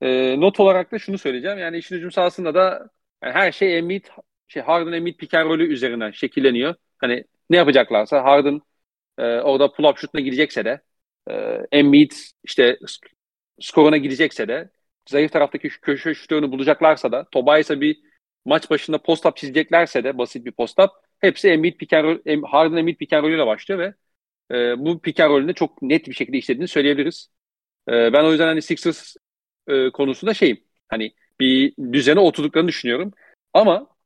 E, not olarak da şunu söyleyeceğim. Yani işin hücum sahasında da yani her şey Embiid, şey Harden Embiid pick and üzerinden şekilleniyor. Hani ne yapacaklarsa Harden e, orada pull-up şutuna gidecekse de e, Embiid işte skoruna gidecekse de zayıf taraftaki köşe şutörünü bulacaklarsa da Tobias'a bir maç başında post-up çizeceklerse de basit bir post-up hepsi Embiid pick and roll, Harden Embiid pick and rolüyle başlıyor ve e, bu pick and rollünde çok net bir şekilde işlediğini söyleyebiliriz. E, ben o yüzden hani Sixers e, konusunda şeyim hani bir düzene oturduklarını düşünüyorum. Ama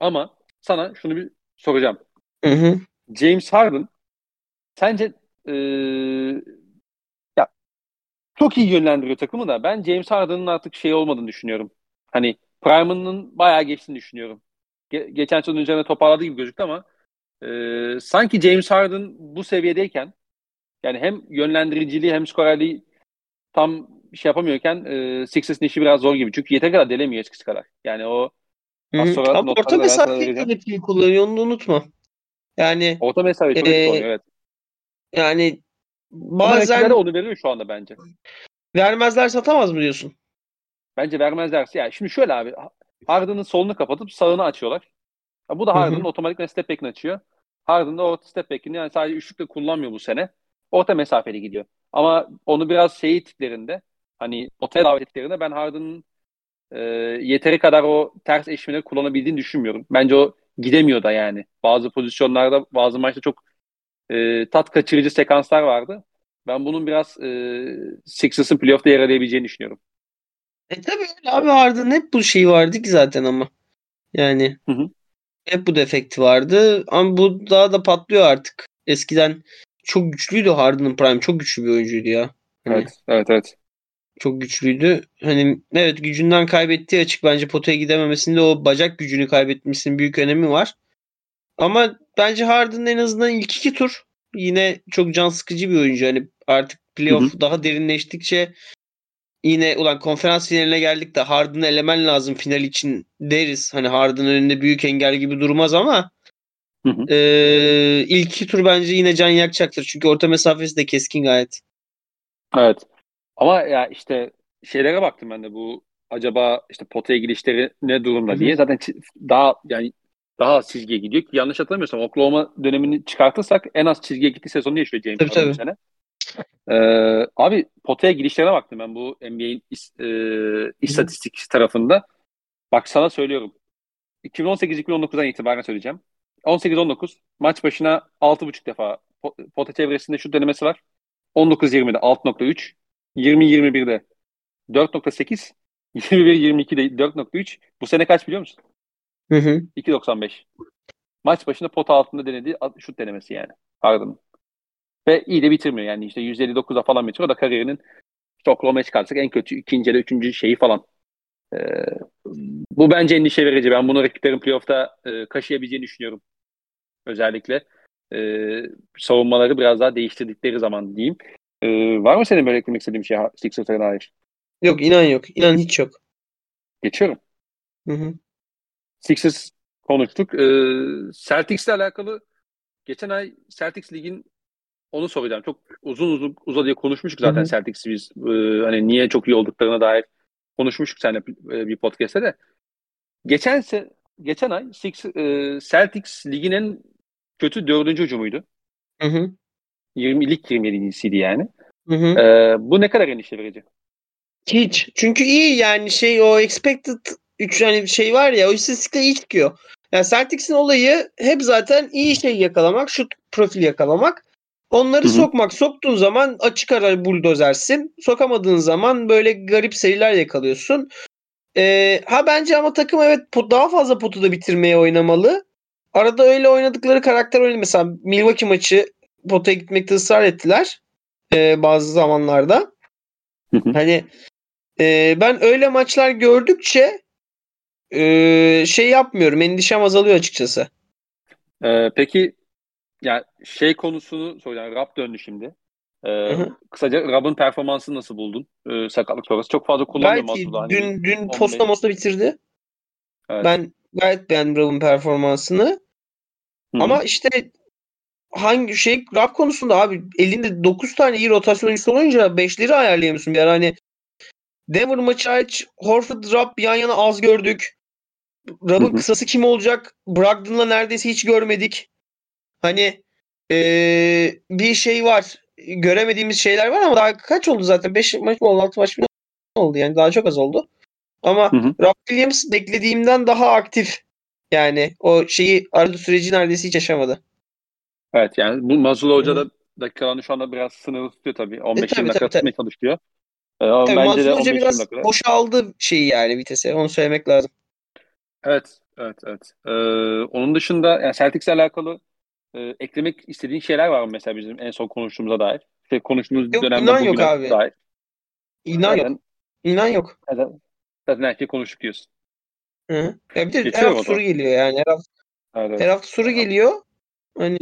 ama sana şunu bir soracağım. Hı hı. James Harden sence e, ya çok iyi yönlendiriyor takımı da ben James Harden'ın artık şey olmadığını düşünüyorum. Hani Prime'ının bayağı geçtiğini düşünüyorum. Ge- geçen sezon üzerine toparladığı gibi gözüktü ama e, sanki James Harden bu seviyedeyken yani hem yönlendiriciliği hem skorerliği tam şey yapamıyorken e, Sixers'ın işi biraz zor gibi. Çünkü yeter kadar delemiyor eskisi kadar. Yani o az sonra Ama orta mesafeyi yönetmeyi kullanıyor onu unutma. Yani orta mesafeyi çok e, kullanıyor evet. Yani bazen Ama onu veriyor şu anda bence. Vermezler satamaz mı diyorsun? Bence vermezlerse. Yani şimdi şöyle abi Harden'ın solunu kapatıp sağını açıyorlar. Ya bu da Harden'ın otomatikman step back'ini açıyor. Harden da o step back'ini yani sadece üçlükle kullanmıyor bu sene. Orta mesafeli gidiyor. Ama onu biraz şey tiplerinde hani otel davetlerinde ben Harden'ın e, yeteri kadar o ters eşmeleri kullanabildiğini düşünmüyorum. Bence o gidemiyor da yani. Bazı pozisyonlarda bazı maçta çok e, tat kaçırıcı sekanslar vardı. Ben bunun biraz e, Sixers'ın playoff'ta yer alabileceğini düşünüyorum. E tabii öyle abi Harden hep bu şey vardı ki zaten ama. Yani hı hı. hep bu defekti vardı ama bu daha da patlıyor artık. Eskiden çok güçlüydü Harden'ın prime. Çok güçlü bir oyuncuydu ya. Hani evet, evet, evet. Çok güçlüydü. Hani evet gücünden kaybettiği açık bence potaya gidememesinde o bacak gücünü kaybetmesinin büyük önemi var. Ama bence Harden en azından ilk iki tur yine çok can sıkıcı bir oyuncu. Hani artık playoff hı hı. daha derinleştikçe yine ulan konferans finaline geldik de Harden'ı elemen lazım final için deriz. Hani Harden önünde büyük engel gibi durmaz ama hı hı. E, ilk iki tur bence yine can yakacaktır. Çünkü orta mesafesi de keskin gayet. Evet. Ama ya işte şeylere baktım ben de bu acaba işte potaya girişleri ne durumda diye. Zaten daha yani daha az çizgiye gidiyor ki yanlış hatırlamıyorsam Oklahoma dönemini çıkartırsak en az çizgiye gittiği sezonu yaşıyor James tabii, tabii. sene. Ee, abi potaya girişlerine baktım ben bu NBA'in is, e, istatistik tarafında. Bak sana söylüyorum. 2018-2019'dan itibaren söyleyeceğim. 18-19 maç başına 6.5 defa pota çevresinde şu denemesi var. 19-20'de 6.3 20-21'de 4.8 21-22'de 4.3 bu sene kaç biliyor musun? Hı hı. 2.95 maç başına pot altında denediği şut denemesi yani Harden'ın. Ve iyi de bitirmiyor yani işte 159'a falan bitiriyor. O da kariyerinin işte Oklahoma'ya çıkarsak en kötü ikinci ya da üçüncü şeyi falan. Ee, bu bence endişe verici. Ben bunu rakiplerin playoff'ta e, kaşıyabileceğini düşünüyorum. Özellikle e, savunmaları biraz daha değiştirdikleri zaman diyeyim. E, var mı senin böyle eklemek istediğin bir şey Sixers'a dair? Yok inan yok. İnan hiç yok. Geçiyorum. Hı hı. Sixers konuştuk. Ee, Celtics'le alakalı geçen ay Celtics ligin onu soracağım. Çok uzun uzun uzadıya konuşmuştuk zaten Celtics'i biz. Ee, hani niye çok iyi olduklarına dair konuşmuştuk seninle e, bir podcast'te de. Geçen se geçen ay Six, e, Celtics ligin en kötü dördüncü hücumuydu. Hı hı. 20 lig 27.siydi yani. Hı hı. Ee, bu ne kadar endişe verici? Hiç. Çünkü iyi yani şey o expected 3 yani şey var ya o istatistikte iyi çıkıyor. Yani Celtics'in olayı hep zaten iyi şey yakalamak, şut profil yakalamak. Onları Hı-hı. sokmak. Soktuğun zaman açık ara buldozersin. Sokamadığın zaman böyle garip seriler yakalıyorsun. Ee, ha bence ama takım evet daha fazla potu da bitirmeye oynamalı. Arada öyle oynadıkları karakter öyle. Mesela Milwaukee maçı potaya gitmekte ısrar ettiler. Ee, bazı zamanlarda. Hı hı. Hani e, ben öyle maçlar gördükçe e, şey yapmıyorum. Endişem azalıyor açıkçası. Ee, peki ya şey konusunu soracağım. Rap döndü şimdi. Ee, hı. kısaca Rob'ın performansını nasıl buldun? Ee, sakatlık sonrası. Çok fazla kullanmıyor Gayet iyi. Masuda. Hani Dün, dün 15. posta mosta bitirdi. Evet. Ben gayet beğendim Rob'un performansını. Hı hı. Ama işte hangi şey Rob konusunda abi elinde 9 tane iyi rotasyon oyuncusu olunca 5'leri ayarlayamıyorsun ara hani Denver maçı hariç Horford Rob yan yana az gördük. Rob'ın kısası kim olacak? Brogdon'la neredeyse hiç görmedik. Hani eee, bir şey var. Göremediğimiz şeyler var ama daha kaç oldu zaten? 5 maç mı oldu? 6 maç mı oldu? Yani daha çok az oldu. Ama Hı hı. Rob Williams beklediğimden daha aktif. Yani o şeyi arada süreci neredeyse hiç yaşamadı. Evet yani bu Mazula Hoca da dakikalarını şu anda biraz sınırlı tutuyor tabii. E 15-20 tabii dakika tabii tabii. çalışıyor. Ee, Tabii bence de Mazlum Hoca 15-20 biraz dakikada. boşaldı şeyi yani vitese. Onu söylemek lazım. Evet, evet, evet. Ee, onun dışında yani Celtics'le alakalı e, eklemek istediğin şeyler var mı mesela bizim en son konuştuğumuza dair? İşte konuştuğumuz Yok dönemde inan yok abi. dair. İnan yok. İnan yok. zaten, zaten her şeyi konuştuk diyorsun. Hı. hı. Ya bir de her Geçiyorum hafta soru geliyor yani. Her hafta, Evet, her hafta soru geliyor. Hani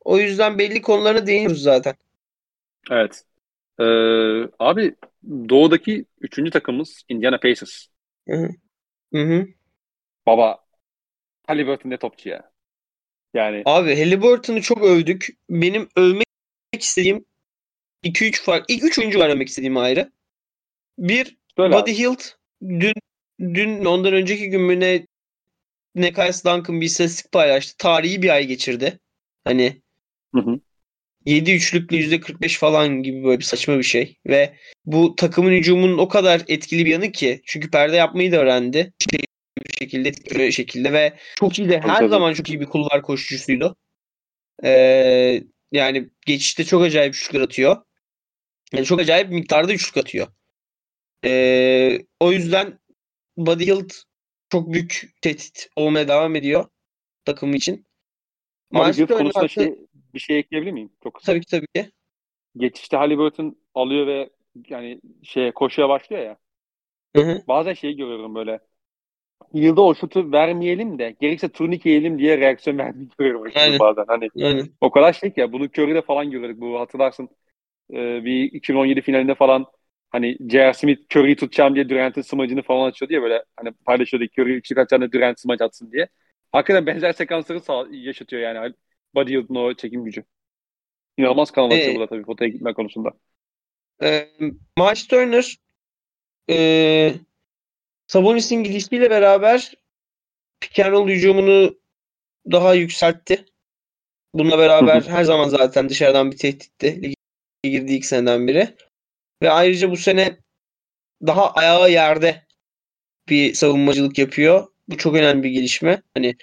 o yüzden belli konularına değiniyoruz zaten. Evet. Ee, abi doğudaki üçüncü takımımız Indiana Pacers. Hı hı. Hı hı. Baba Haliburton ne topçu ya. Yani Abi Halliburton'u çok övdük. Benim övmek istediğim 2-3 fark. ilk 3 oyuncu var övmek istediğim ayrı. Bir böyle Buddy abi. Hield dün dün ondan önceki gün mü ne Nekias Duncan bir istatistik paylaştı. Tarihi bir ay geçirdi. Hani Hı hı. 7 üçlüklü %45 falan gibi böyle bir saçma bir şey. Ve bu takımın hücumunun o kadar etkili bir yanı ki. Çünkü perde yapmayı da öğrendi. Şey, bir şekilde etkili şekilde ve çok iyi de her tabii. zaman çok iyi bir kulvar koşucusuydu. Ee, yani geçişte çok acayip üçlükler atıyor. Yani çok acayip miktarda üçlük atıyor. Ee, o yüzden Buddy Hield çok büyük tehdit olmaya devam ediyor takım için. Miles Turner konusunda şey, bir şey ekleyebilir miyim? Çok kısa. tabii ki tabii ki. Geçişte Haliburton alıyor ve yani şeye koşuya başlıyor ya. Hı hı. Bazen şeyi görüyorum böyle. Yılda o şutu vermeyelim de gerekirse turnik yiyelim diye reaksiyon verdiğini görüyorum Aynen. bazen. Hani Yani o kadar şey ki ya bunu Curry'de falan görürdük. Bu hatırlarsın e, bir 2017 finalinde falan hani J.R. Smith Curry'i tutacağım diye Durant'ın smacını falan açıyordu ya böyle hani paylaşıyordu Curry üçlük atacağını Durant smaç atsın diye. Hakikaten benzer sekansları sağ, yaşatıyor yani. Buddy Hield'ın o çekim gücü. İnanılmaz açıyor Ee, bu da tabii potaya gitme konusunda. e, Miles Turner e, Sabonis'in gidişiyle beraber pick and hücumunu daha yükseltti. Bununla beraber her zaman zaten dışarıdan bir tehditti. Lige girdiği ilk seneden beri. Ve ayrıca bu sene daha ayağı yerde bir savunmacılık yapıyor. Bu çok önemli bir gelişme. Hani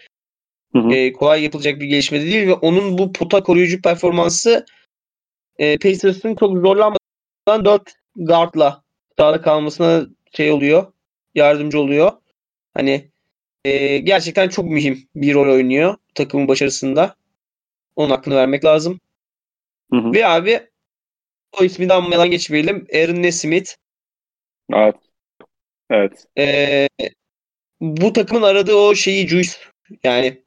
Hı hı. e, kolay yapılacak bir gelişme de değil ve onun bu pota koruyucu performansı e, Pacers'ın çok zorlanmadan 4 guardla sahada kalmasına şey oluyor. Yardımcı oluyor. Hani e, gerçekten çok mühim bir rol oynuyor takımın başarısında. Onun hakkını vermek lazım. Hı hı. Ve abi o ismi de anmadan geçmeyelim. Aaron Nesmith. Evet. Evet. E, bu takımın aradığı o şeyi juice yani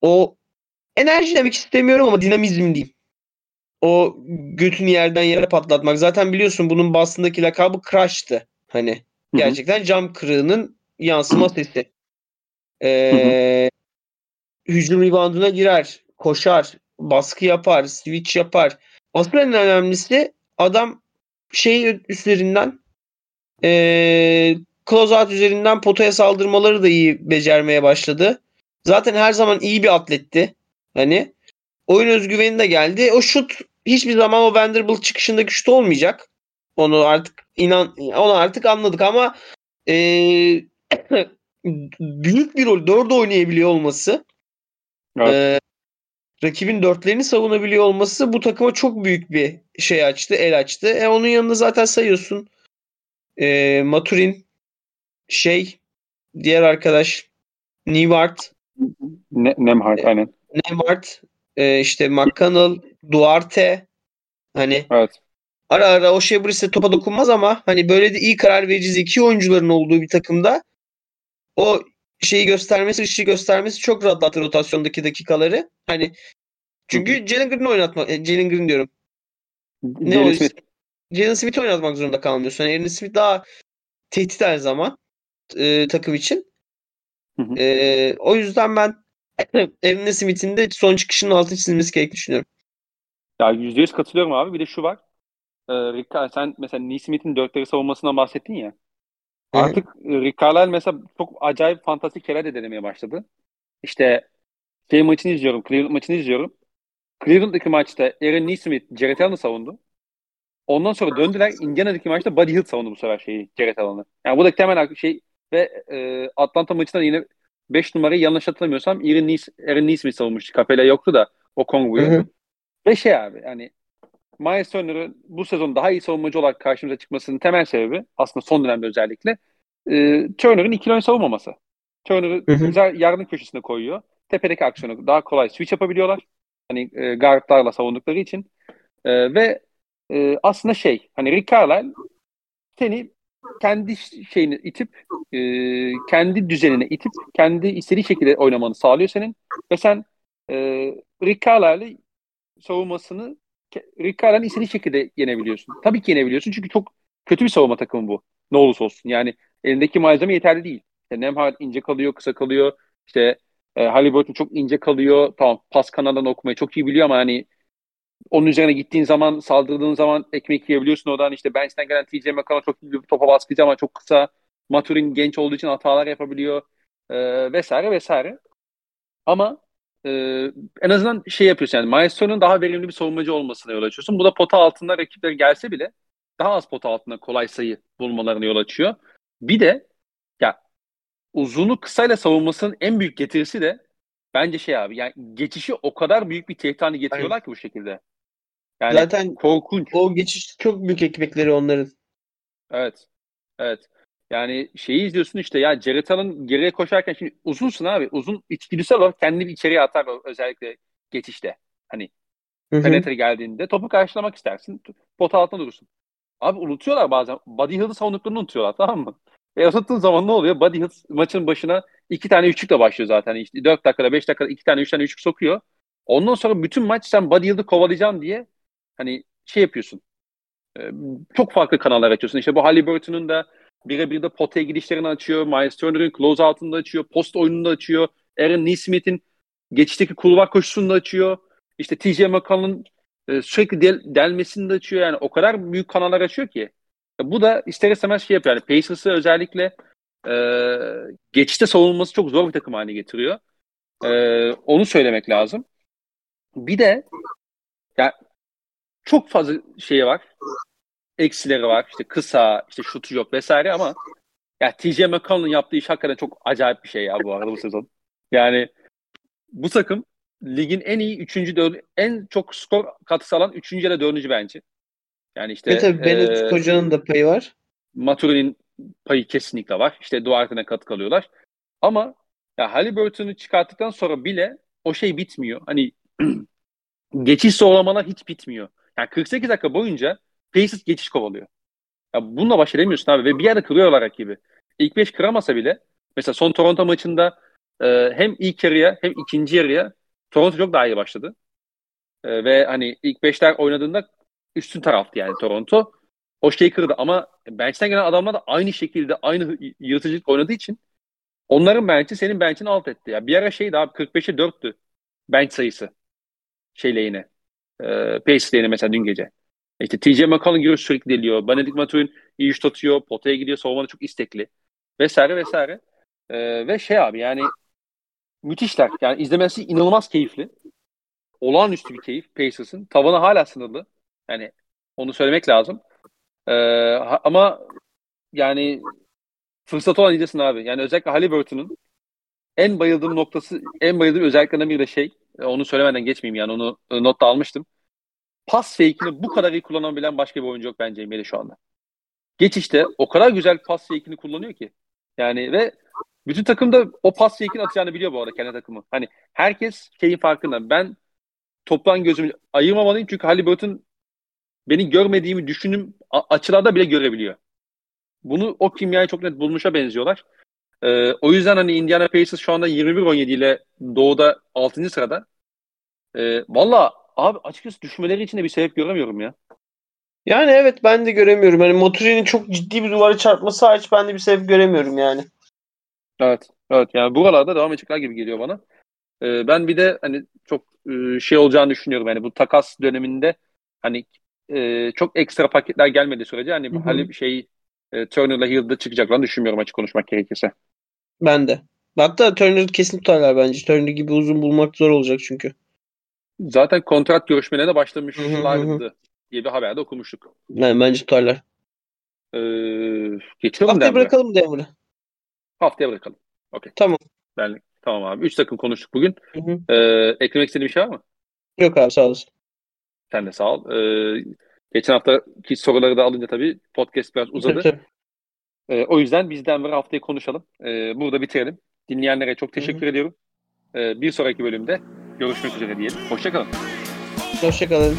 o enerji demek istemiyorum ama dinamizm diyeyim. O götünü yerden yere patlatmak. Zaten biliyorsun bunun Boston'daki lakabı Crush'tı. Hani Gerçekten cam kırığının yansıma sesi. Ee, hücum rebounduna girer, koşar, baskı yapar, switch yapar. Asıl en önemlisi adam şey üzerinden ee, closeout üzerinden potaya saldırmaları da iyi becermeye başladı. Zaten her zaman iyi bir atletti. Hani oyun özgüveni de geldi. O şut hiçbir zaman o Vanderbilt çıkışındaki şut olmayacak. Onu artık inan onu artık anladık ama ee, [clears throat] büyük bir rol dörde oynayabiliyor olması Evet. ee, rakibin dörtlerini savunabiliyor olması bu takıma çok büyük bir şey açtı, el açtı. E, onun yanında zaten sayıyorsun ee, Maturin şey diğer arkadaş Newart Ne, Nemhard Evet. aynen. Nembhard, e, işte McConnell, Duarte hani Evet. Ara ara o şey burası topa dokunmaz ama hani böyle de iyi karar verici zeki oyuncuların olduğu bir takımda o şeyi göstermesi, ışığı göstermesi çok rahatlattı rotasyondaki dakikaları. Hani çünkü Jalen Green'i oynatma, e, Jalen Green diyorum. Ne Jalen? Smith. Jalen Smith'i oynatmak zorunda kalmıyorsun. Yani Aaron Smith daha tehdit her zaman e, takım için. Hı hı. E, o yüzden ben [clears throat] Aaron Smith'in de son çıkışının altı çizilmesi gerektiğini düşünüyorum. Ya %100 katılıyorum abi. Bir de şu var. Ee, Rick, sen mesela Neesmith'in dörtleri savunmasından bahsettin ya. Hı. Artık Carlisle mesela çok acayip fantastik şeyler de denemeye başladı. İşte şey maçını izliyorum. Cleveland maçını izliyorum. Cleveland'daki maçta Aaron Neesmith Jared Allen'ı savundu. Ondan sonra döndüler. Indiana'daki maçta Buddy Hield savundu bu sefer şeyi Jared Allen'ı. Yani bu da temel şey ve e, Atlanta maçında da yine 5 numarayı yanlış hatırlamıyorsam Aaron, Nees, Aaron Neesmith savunmuştu. Capella yoktu da o Kongu'yu. Ve şey abi yani Miles Turner'ın bu sezon daha iyi savunmacı olarak karşımıza çıkmasının temel sebebi aslında son dönemde özellikle e, Turner'ın ikili oyun savunmaması. Turner'ı güzel yardım köşesine koyuyor. Tepedeki aksiyonu daha kolay switch yapabiliyorlar. Hani e, guardlarla savundukları için. E, ve e, aslında şey hani Rick Carlisle seni kendi şeyini itip e, kendi düzenine itip kendi istediği şekilde oynamanı sağlıyor senin ve sen e, Rick Carlisle'ı savunmasını Rick Carlisle'ın istediği şekilde yenebiliyorsun. Tabii ki yenebiliyorsun çünkü çok kötü bir savunma takımı bu. Ne olursa olsun. Yani elindeki malzeme yeterli değil. İşte Nemhard ince kalıyor, kısa kalıyor. İşte e, Halliburton çok ince kalıyor. Tamam pas kanaldan okumayı çok iyi biliyor ama hani onun üzerine gittiğin zaman, saldırdığın zaman ekmek yiyebiliyorsun oradan. İşte bench'ten gelen TJ McConnell çok iyi bir topa baskıcı ama çok kısa. Maturin genç olduğu için hatalar yapabiliyor. E, vesaire vesaire. Ama e, en azından şey yapıyorsun yani Turner'ın daha verimli bir savunmacı olmasına yol açıyorsun. Bu da pota altında rakipler gelse bile daha az pota altında kolay sayı bulmalarına yol açıyor. Bir de ya uzunu kısayla savunmasının en büyük getirisi de bence şey abi yani geçişi o kadar büyük bir tehdit haline getiriyorlar ki bu şekilde. Yani Zaten korkunç. o geçiş çok büyük ekmekleri onların. Evet. Evet. Yani şeyi izliyorsun işte ya Jared Allen geriye koşarken şimdi uzunsun abi. Uzun içgüdüsel olarak kendini içeriye atar özellikle geçişte. Hani Hı hı. penetre geldiğinde topu karşılamak istersin. Pota altında durursun. Abi unutuyorlar bazen. Buddy Hield'ı savunduklarını unutuyorlar tamam mı? E unuttığın zaman ne oluyor? Buddy Hield maçın başına iki tane üçlükle başlıyor zaten. İşte 4 dakikada 5 dakikada iki tane üç tane üçlük sokuyor. Ondan sonra bütün maç sen Buddy Hield'ı kovalayacaksın diye hani şey yapıyorsun. Ee, çok farklı kanallar açıyorsun. İşte bu Halliburton'un da birebir de potaya gidişlerini açıyor. Miles Turner'ın close out'unu da açıyor. Post oyununu da açıyor. Aaron Neesmith'in geçişteki kulvar koşusunu da açıyor. İşte TJ McConnell'ın e, sürekli del, delmesini de açıyor. Yani o kadar büyük kanallar açıyor ki. E, bu da ister istemez şey yapıyor. Yani Pacers'ı özellikle e, geçişte savunulması çok zor bir takım haline getiriyor. E, onu söylemek lazım. Bir de ya çok fazla şey var. Eksileri var. İşte kısa, işte şutu yok vesaire ama ya TJ McConnell'ın yaptığı iş hakikaten çok acayip bir şey ya bu arada bu sezon. Yani bu takım ligin en iyi 3. 4. en çok skor katkısı alan 3. ya da 4. bence. Yani işte Ve tabii Bennett e, Hoca'nın da payı var. Maturi'nin payı kesinlikle var. İşte Duarte'ne katkı alıyorlar. Ama ya Halliburton'u çıkarttıktan sonra bile o şey bitmiyor. Hani [clears throat] geçiş zorlamalar hiç bitmiyor. Yani 48 dakika boyunca Pacers geçiş kovalıyor. Ya bununla baş edemiyorsun abi ve bir yerde kırıyorlar rakibi. İlk 5 kıramasa bile mesela son Toronto maçında e, hem ilk yarıya hem ikinci yarıya Toronto çok daha iyi başladı. E, ve hani ilk 5'ler oynadığında üstün taraftı yani Toronto. O şeyi kırdı ama bench'ten gelen adamlar da aynı şekilde aynı yırtıcılık oynadığı için onların bench'i senin bench'ini alt etti. Ya bir ara şeydi abi 45'e 4'tü bench sayısı şey lehine. E, Pacers lehine mesela dün gece. İşte TJ McConnell giriyor sürekli deliyor. Benedict Maturin iyi şut atıyor. Potaya gidiyor. Savunmada çok istekli. Vesaire vesaire. E, ve şey abi yani müthişler. Yani izlemesi inanılmaz keyifli. Olağanüstü bir keyif Pacers'ın. Tavanı hala sınırlı. Yani onu söylemek lazım. E, ha- ama yani fırsat olan izlesin abi. Yani özellikle Halliburton'un en bayıldığım noktası, en bayıldığım özelliklerinden biri de şey, e, onu söylemeden geçmeyeyim yani onu e, notta almıştım. Pas fake'ini bu kadar iyi kullanabilen başka bir oyuncu yok bence NBA'de şu anda. Geçişte o kadar güzel pas fake'ini kullanıyor ki. Yani ve bütün takım da o pas fake'ini atacağını biliyor bu arada kendi takımı. Hani herkes şeyin farkında. Ben toplan gözümü ayırmamalıyım çünkü Halliburton beni görmediğimi düşünüm a- açılarda bile görebiliyor. Bunu o kimyayı çok net bulmuşa benziyorlar. Ee, o yüzden hani Indiana Pacers şu anda 21-17 ile doğuda 6. sırada. Ee, Valla abi açıkçası düşmeleri için de bir sebep göremiyorum ya. Yani evet ben de göremiyorum. Hani Moturi'nin çok ciddi bir duvara çarpması hariç ben de bir sebep göremiyorum yani. Evet. Evet yani buralarda devam edecekler gibi geliyor bana. Ee, ben bir de hani çok e, şey olacağını düşünüyorum. Yani bu takas döneminde hani e, çok ekstra paketler gelmediği sürece hani hani şey e, Turner'la Hill'da çıkacaklarını düşünmüyorum açık konuşmak gerekirse. Ben de. Hatta Turner'ı kesin tutarlar bence. Turner gibi uzun bulmak zor olacak çünkü. Zaten kontrat görüşmelerine Hı hı hı başlamışlardı diye bir haberde okumuştuk. Yani bence tutarlar. Ee, geçiyorum Haftaya Denver'a. bırakalım Denver'ı. Haftaya bırakalım. Okey. Tamam. Ben, tamam abi. Üç takım konuştuk bugün. Hı hı. Ee, eklemek istediğin bir şey var mı? Yok abi sağ olasın. Sen de sağ ol. Ee, geçen haftaki soruları da alınca tabii podcast biraz uzadı. Tabii, tabii. Ee, o yüzden biz Denver haftayı konuşalım. Ee, burada bitirelim. Dinleyenlere çok teşekkür ediyorum. Ee, bir sonraki bölümde görüşmek üzere diyelim. Hoşçakalın. Hoşçakalın.